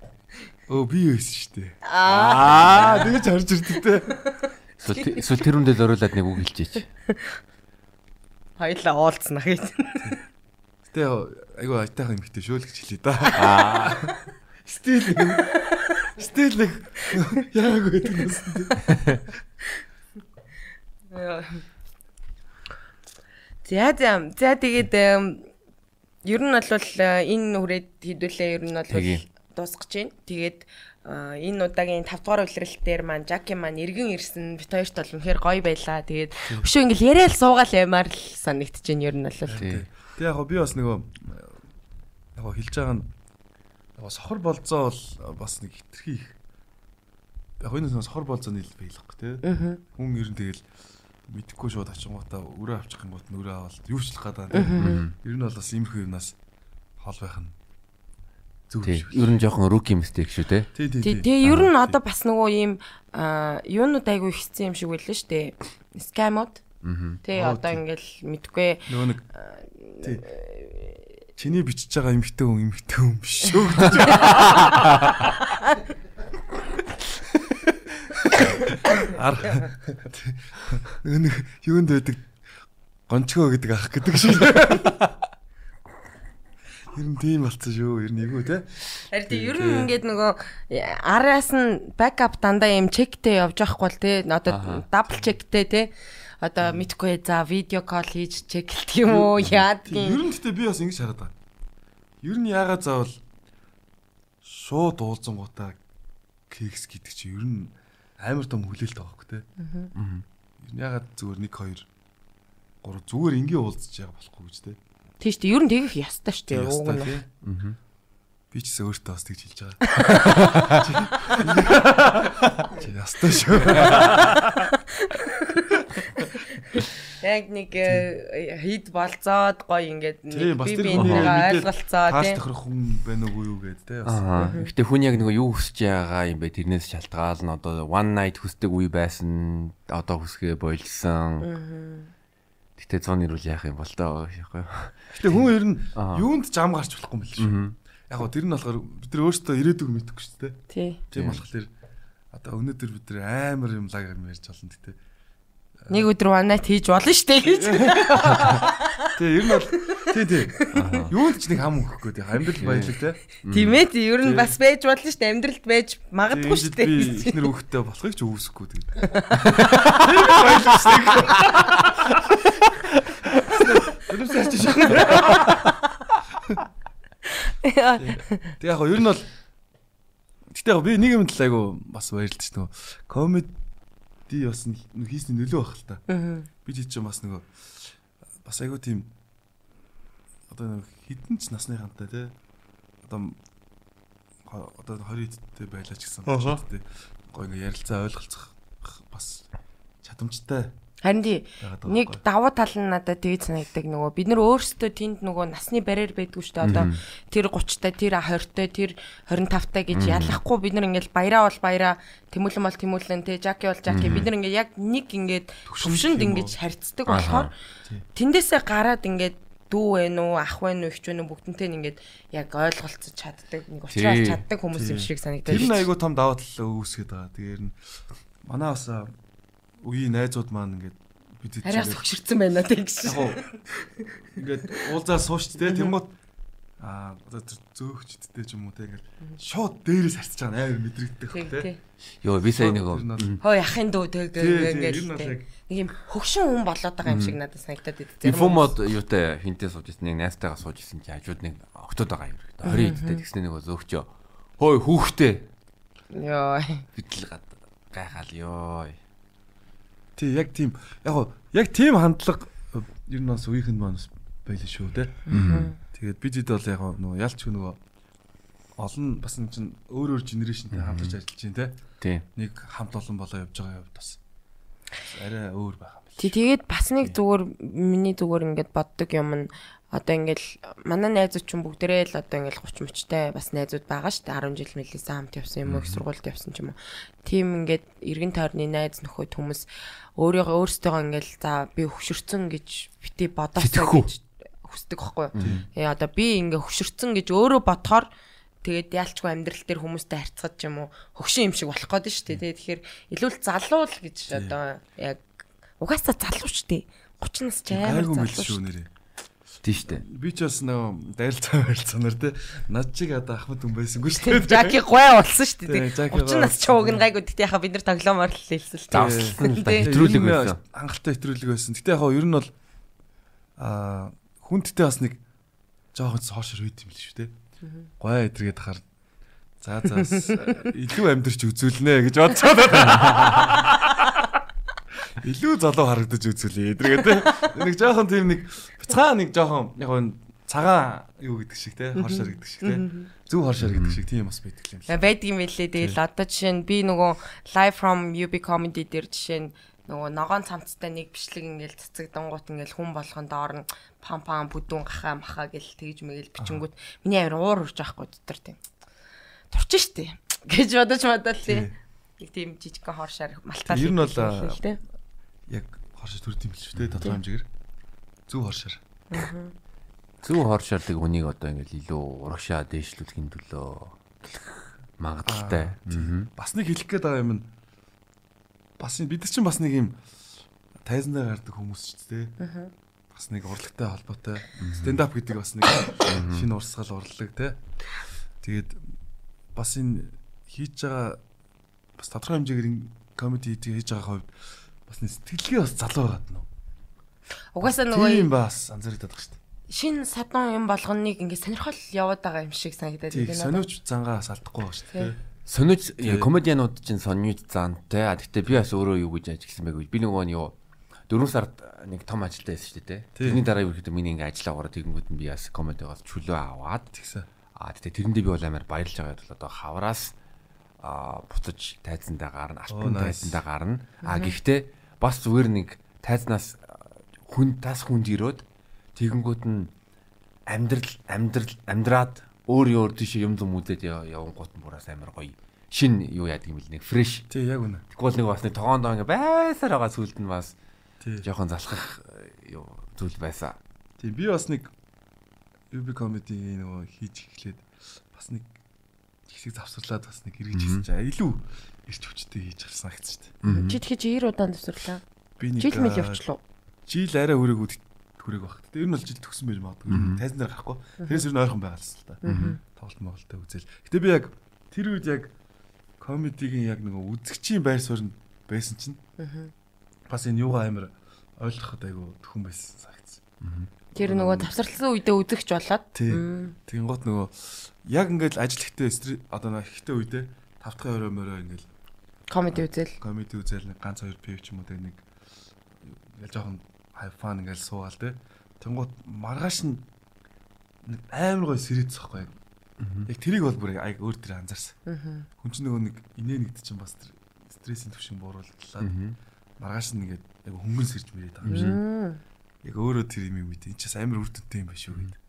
Speaker 1: Өө би шүү дээ. Аа, тэгэж харж ирдэг те.
Speaker 2: Эсвэл эсвэл тэр үндэл оруулаад нэг үг хэлчихээч.
Speaker 3: Хоёлаа уулзнаа гэж.
Speaker 1: Гэтэ айгу айтайхан юм ихтэй шөөл гэж хэлээ да. Стил. Стил яг гэдэг юм.
Speaker 3: За за за тэгээд ер нь бол энэ хүрээд хідүүлээ ер нь бол дуусгаж байна. Тэгээд энэ удаагийн 5 дугаар үлрэлт дээр маань Жаки маань эргэн ирсэн бит хоёрт бол үнэхээр гоё байлаа. Тэгээд өшөө ингээл яриад суугаал ямаар л санагдаж байна ер нь бол.
Speaker 1: Тэг яг би бас нөгөө яг хэлж байгаа нь яг сохор болцоо бол бас нэг хитрхи их яг энэ сохор болцооны ил байлгах тий. Хүн ер нь тэгэл мэдхгүй шууд очингуудаа өрөө авчих юм бол өрөө аваад юу ч л гадаа. Ер нь бол бас иймэрхүү юмнаас хол байх нь
Speaker 2: Зүг шүү. Ер нь жоохон rookie mistake шүү те.
Speaker 1: Тий, тий, тий.
Speaker 3: Тэгээ ер нь одоо бас нөгөө ийм юунууд айгүй ихсэн юм шиг байлаа шүү дээ. Scam-ууд. Тий, одоо ингээл мэдгүй.
Speaker 1: Нөгөө нэг тий. Чиний бичиж байгаа эмхтэй хүн эмхтэй хүн биш шүү. Ар. Нэг юунд байдаг гончгоо гэдэг ах гэдэг шиг. Ер нь тийм болцсон шүү. Ер нь эйгүү те.
Speaker 3: Харин тийм ер нь ингээд нөгөө араас нь бэкап дандаа юм чектэй явж байхгүй бол те. Одоо дабл чектэй те. Одоо мэдгүй за видео кол хийж чеклдэг юм уу? Яадгийн.
Speaker 1: Ер нь гэтээ би бас ингэж хараад байгаа. Ер нь яагаад заавал шууд уулзангуудаа кекс гэдэг чи ер нь амар том хүлээлт байгаа хөөх те. Аа. Ер нь яагаад зүгээр 1 2 3 зүгээр ингийн уулзж байгаа болохгүй гэж те.
Speaker 3: Тийм шүү дээ. Ер нь тэгэх ястай шүү дээ. Уг нь. Аа.
Speaker 1: Би ч гэсэн өөртөө бас тэгж хэлж байгаа. Чи ястай шүү.
Speaker 3: Яг нэг хид болцоод гоё ингээд би бинийгээ ойлголцоо
Speaker 1: тийм. Тааш тохирох хүн байна уу юу гэдэг те.
Speaker 2: Гэтэ хүн яг нэг юу хүсэж байгаа юм бэ тэрнээс шалтгаална одоо one night хүсдэг үе байсан одоо хүсгээ бойлсон. Гэтэ 100 нэрүүл яах юм бол тоо яахгүй.
Speaker 1: Гэтэ хүн ер нь юунд зам гарч болохгүй юм биш үү? Яг гоо тэр нь болохоор бид нар өөрсдөө ирээдүг мэдэхгүй шүү дээ.
Speaker 3: Тий.
Speaker 1: Тийм болохоор одоо өнөөдөр бид нар амар юм лаг юм ярьж болно гэтэ.
Speaker 3: Нэг өдөр one night хийж болно шүү дээ гэж.
Speaker 1: Тий, ер нь бол тий тий. Юунд ч нэг хам өгөхгүй тий. Амьдрал баялаг тий.
Speaker 3: Тийм ээ тий. Ер нь бас байж болно шүү дээ. Амьдралд байж магадгүй шүү дээ.
Speaker 1: Би ихнэр өгөхтэй болохыг ч үүсэхгүй тий. Тэр баялаг шүү дээ. Өнөөдөр ч шиг. Тэг яг ер нь бол Гэтэ яг би нэг юм айгу бас баярлж ч нөгөө комеди бас хийсний нөлөө байх л та. Би ч чинь бас нөгөө бас айгу тийм одоо хідэн ч насныхантай те. Одоо одоо 20 эдтэй байлаа ч гэсэн. Те гоо ингээ ярилцаа ойлголцох бас чадамжтай
Speaker 3: Харин тий нэг давуу тал нь надад тэгж санагддаг нөгөө. Бид нар өөрсдөө тэнд нөгөө насны барьер байдгүй шүү дээ. Одоо тэр 30-тай тэр 20-тай тэр 25-тай гэж ялахгүй бид нар ингээл баяраа бол баяраа тэмүүлэн бол тэмүүлэн тий жаки бол жаки. Бид нар ингээ яг нэг ингээд төвшөнд ингэж харьцдаг болохоор тэндээсээ гараад ингээд дүү вэ нү ах вэ нү ихч вэ нү бүгднтэй ингээд яг ойлголцож чаддаг нэг уулзраад чаддаг хүмүүс юм шиг санагдаж
Speaker 1: байна. Тэр нь айгүй том давуу тал үүсгээд байгаа. Тэгэхээр манай бас үеийн найзууд маань ингээд
Speaker 3: бид арай согширцсан байна тийм гэж.
Speaker 1: Ингээд уулзаа суучт те тэнгууд аа одоо зөөгчдтэй ч юм уу те ингээд шууд дээрээс харцж байгаа амар мэдрэгдэх те.
Speaker 2: Йоо би сая нэг
Speaker 3: хоо яхын дүү те ингээд нэг юм хөгшин хүн болоод байгаа юм шиг надад санагдаад
Speaker 2: идэв. Инфомод юутай хинтээ сууж ирсэн нэг найзтайгаа сууж ирсэн чи хажууд нэг октод байгаа юм. 20 эдтэй тэгснэ нэг зөөгчөө. Хөөе хүүхдээ.
Speaker 3: Йоо.
Speaker 2: Битэл гайхаал ёо.
Speaker 1: Тий, яг тийм. Яг гоо яг тийм хандлага ер нь бас үеийнхэнд маань байлаа шүү те. Тэгээд бид хэд бол яг нөгөө ялч нөгөө олон бас нэг чинь өөр өөр генерашнтэй хамтарч ажиллаж байна те.
Speaker 2: Тий.
Speaker 1: Нэг хамт олон болоо явж байгаа юм бас. Арай өөр байх юм.
Speaker 3: Тий, тэгээд бас нэг зүгээр миний зүгээр ингээд боддог юм нь одоо ингээл манай найзууд ч бүгдээрээ л одоо ингээл 30 мөчтэй бас найзууд байгаа шүү дээ 10 жил мэлээсээ хамт явсан юм уу их сургуульд явсан ч юм уу. Тим ингээд эргэн тойрны найз нөхөд хүмүүс өөрийгөө өөрсдөө ингээл за би хөшөрцөн гэж бити бодоосоо гэж хүсдэг байхгүй юу. Э одоо би ингээ хөшөрцөн гэж өөрөө бодохоор тэгээд яалчгүй амьдрал дээр хүмүүстэй харьцаад ч юм уу хөгшин юм шиг болох гээд шүү дээ. Тэгэхээр илүү л залуу л гэж одоо яг угаасаа залуу шүү дээ. 30 нас ч амар залуу шүү
Speaker 1: нэрээ.
Speaker 2: Тийм шүү дээ.
Speaker 1: Би ч бас нөгөө дайлцаа байлцанаар те над чиг одоо ахмад хүн байсангүй шүү дээ.
Speaker 3: Жаки гой болсон шүү дээ. 30 нас ч ууг нь гайгүй тэгтээ яхаа бид нар тоглоомор л хэлсэн л
Speaker 2: дээ. Хэтрүүлэг байсан.
Speaker 1: Хангалттай хэтрүүлэг байсан. Тэгтээ яхаа ер нь бол аа хүндтэй бас нэг жоохон хоошор үйд юм л шүү дээ. Гой эдэргээд хахаар за за илүү амьдрч үзүүлнэ гэж бодцоо. Илүү залуу харагдаж үзүүлээ. Эдрэгээ те. Нэг жоохон тийм нэг бяцхаа нэг жоохон яг нь цагаан юу гэдэг шиг те. Хоршор гэдэг шиг те. Зөв хоршор гэдэг шиг тийм бас байдаг юм
Speaker 3: шиг. Байдаг юм байлээ. Тэгэл одоо жишээ нь би нөгөө live from UB comedy дээр жишээ нь нөгөө ногоон цамцтай нэг бичлэг ингээл цэцэгдэнгуут ингээл хүн болгон доор нь пам пам бүдүүн гахаа махаа гэл тэгж мэгэл бичингүүт миний амир уур урж байхгүй дотор тийм. Турчин штэ гэж бодож бодол тий. Нэг тийм жижигхэн хоршоор малтгаал.
Speaker 1: Ер нь бол яг хоршоо төрд юм биш үү те тодорхой хэмжээгээр. Зөв хоршоор.
Speaker 2: Зөв хоршоордаг хүнийг одоо ингээл илүү урагшаа дээшлүүлэхийн төлөө магадaltaй.
Speaker 1: Бас нэг хэлэх гээд байгаа юм нь бас бид нар чинь бас нэг юм тайзан дээр гардаг хүмүүс ч те. Бас нэг урлагтай холбоотой. Stand up гэдэг бас нэг шинэ урсгал урлаг те. Тэгээд бас энэ хийж байгаа бас тодорхой хэмжээгээр комеди хийж байгаа хувьд бас нэг сэтгэлгээ бас залуу байгаад нөө.
Speaker 3: Угаасаа нөгөө
Speaker 1: юм бас анзаардаг шүү дээ.
Speaker 3: Шин садан юм болгоныг ингээд сонирхол яваад байгаа юм шиг санагдаад
Speaker 1: байна. Сониуч зангаас алдахгүй байгаа шүү дээ.
Speaker 2: Сониуч комедианууд чинь сониуч заантай. А гэхдээ би бас өөрөө юу гэж ажигласан байг. Би нөгөө нь юу 4 сард нэг том ажилдаа байсан шүү дээ. Тэрний дараа юу гэхэд миний ингээ ажиллаа гараад тэгэнгүүт нь би бас комедигоос чөлөө аваад тэгсэн. А тэгтээ тэрэндээ би бол амар баярлж байгаа бол одоо хавраас а буцаж тайзандаа гарна, алтан тайзандаа гарна. А гэхдээ бас зүгээр нэг тайзнаас хүн тас хүнд ирөөд тэгэнгүүт нь амьдрал амьдрал амьдраад өөр өөр тийш юм зам үзээд явсан гут мураас амар гоё. Шин юу яадаг юм бэл нэг фреш
Speaker 1: тий яг үнэ.
Speaker 2: Тэгвэл нэг бас нэг тогоондоо ингээ байсаар байгаа сүлд нь бас жоохон залхах юу зүйл байсан
Speaker 1: тий би бас нэг UB comedy нөгөө хийж эхлээд бас нэг хэсэг завсарлаад бас нэг эргэж хэлсэн чинь илүү ирч хүчтэй хийж гарсан гэж шүү
Speaker 3: дээ. Чи тэгэхээр 90 удаан төсөрлөө.
Speaker 1: Би нэг
Speaker 3: жил мэл явчлаа.
Speaker 1: Жил арай хүрээг үд хүрээг баг. Тэгээ ер нь бол жил төгсөн байж магадгүй. Тайзан дээр гарахгүй. Тэрээс ер нь ойрхон байгаалсан л та. Тоглолт моголтой үзэл. Гэтэ би яг тэр үед яг комедигийн яг нэг үзэгчийн байр суурь байсан чинь бас энэ юугаа амар ойлгоход айгу төхөн байсан санагдсан.
Speaker 3: Тэр нөгөө завсарласан үедээ үзэгч болоод.
Speaker 1: Тийм гот нөгөө яг ингээд ажил ихтэй одоо нэг ихтэй үедээ тавтахын өрөө мөрөө ингээл
Speaker 3: комеди үзэл.
Speaker 1: Комеди үзэл нэг ганц хоёр пив ч юм уу тэг нэг ингээл жоохон хай фан ингээл суугаал те. Тэнгууд маргааш нь амар гой сэрэц захгүй яг. Тэрийг бол бүр аяг өөр тэр анзаарсан. Хүн чинь нөгөө нэг инээ нэгд чинь бас тэр стрессийн төвшин буурууллаа. Маргааш нь ингээд яг хөнгөн сэрж мэрээд байгаа юм шиг. Яг өөрөө тэр юм үед энэ ч бас амар үр дүнтэй юм байна шүү гэдэг.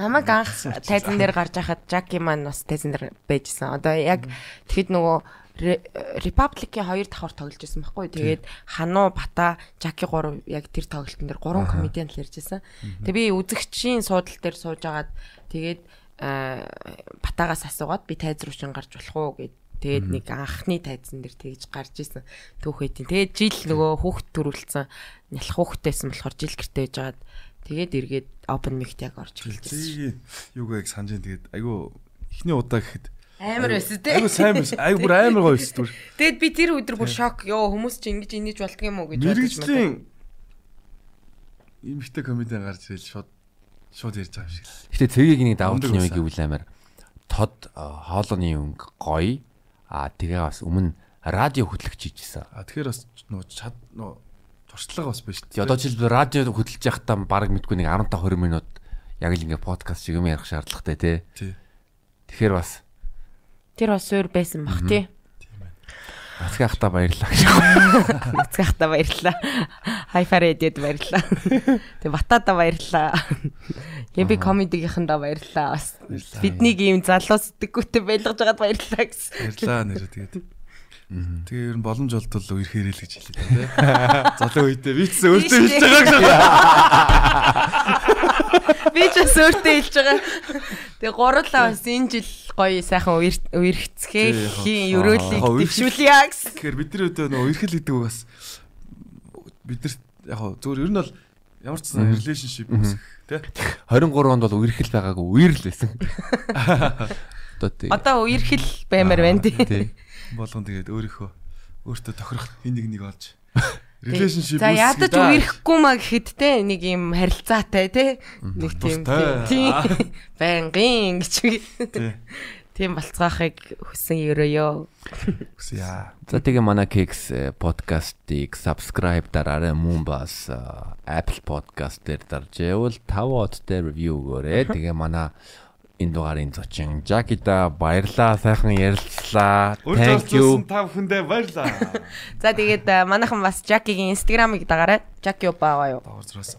Speaker 3: Намайг анх тайзан дээр гарч байхад Жаки маань бас тайзан дээр байжсан. Одоо яг тэгэхэд нөгөө Republic-ийн хоёр давхар тоглож байсан байхгүй. Тэгээд Хануу Бата Жаки 3 яг тэр тоглолтын дээр гурван комедиан л ярьж байсан. Тэгээ би үзэгчийн суудал дээр сууж агаад тэгээд Батагаас асуугаад би тайз руу шин гарч болох уу гэд Тэгээд нэг анхны тайзан дээр тэгж гарч исэн түүхээдийн. Тэгээд жил нөгөө хүүхд төрүүлсэн нялх хүүхдтэйсэн болохоор жил гэртээ байжгаад Тэгээд эргээд open mic яг орж
Speaker 1: эхэлж байсан. Юугаа яг санаж тэгээд айгүй эхний удаа гэхэд
Speaker 3: амар байсан тий.
Speaker 1: Айгүй сайн байсан. Айгүй бүр амар гоё байсан түр.
Speaker 3: Тэгээд би тэр өдөр бүр шок. Йоо хүмүүс чи ингэж инээж болдго юм уу гэж
Speaker 1: бодож байна. Имхтэй комедиан гарч ирэл шууд шууд ярьж байгаа юм шиг.
Speaker 2: Гэтэ цэгийг нэг давтал юм гэвэл амар тод хоолойны өнгө гоё. Аа тэгээ бас өмнө радио хөтлөгч хийжсэн.
Speaker 1: А тэгэхээр бас нөө чад нөө туршлага бас байна шүү
Speaker 2: дээ. Одоо жишээл радио хөдөлж явахдаа баг мэдгүй нэг 15 20 минут яг л ингээ подкаст шиг юм ярих шаардлагатай.
Speaker 1: Тий.
Speaker 3: Тэгэхээр бас Тэр бас өөр байсан бах тий.
Speaker 2: Нацгаахта баярлалаа.
Speaker 3: Нацгаахта баярлалаа. Хайфар эдэд баярлаа. Тэгээ батада баярлаа. Яби комедигийнхандаа баярлаа. Бас биднийг ийм залуу сэтгэгүйтэй байлгаж байгаад баярлаа гэсэн.
Speaker 1: Баярлаа нэрээ тэгээд. Тэгээ ер нь боломж олдвол үерхээрээ л гэж хэлээ тий. Залуу үедээ би ч өөртөө хэлж байгаа гэж.
Speaker 3: Би ч бас өөртөө хэлж байгаа. Тэгээ гурлаа бас энэ жил гоё сайхан үерхцгээ хийн өрөөлийг дэвшүүлье гэсэн.
Speaker 1: Тэгэхээр бидний өдөө нөө үерхэл гэдэг үг бас бид нар яг хоо зөвөр ер нь бол ямар ч сан relationship үсэх тий.
Speaker 2: 23 онд бол үерхэл байгаагүй үер л байсан.
Speaker 3: Одоо тий. Одоо үерхэл баймаар байна тий.
Speaker 1: Болгон тэгээд өөрийнхөө өөртөө тохирох хин нэг нэг олж relationship
Speaker 3: За ядаж үерхгүй маа гэхэд те нэг юм харилцаатай те нэг тийм тийм байнгын гэж тийм болцоохыг хүсэн ерөөё.
Speaker 1: Хүсье.
Speaker 2: За тэгээ манай Kicks подкастыг subscribe дараарай мөн бас Apple Podcast дээр дарж явал 5 оттой review өгөөрэй. Тэгээ манай энэ дугаарын зочин Жакида баярлаа сайхан ярилцлаа.
Speaker 1: Thank you. Та бүхэндээ баярлаа.
Speaker 3: За тэгээд манайхан бас Жакигийн Instagram-ыг дагаарай. Жаки опаа гоё.
Speaker 1: Дагуур зураас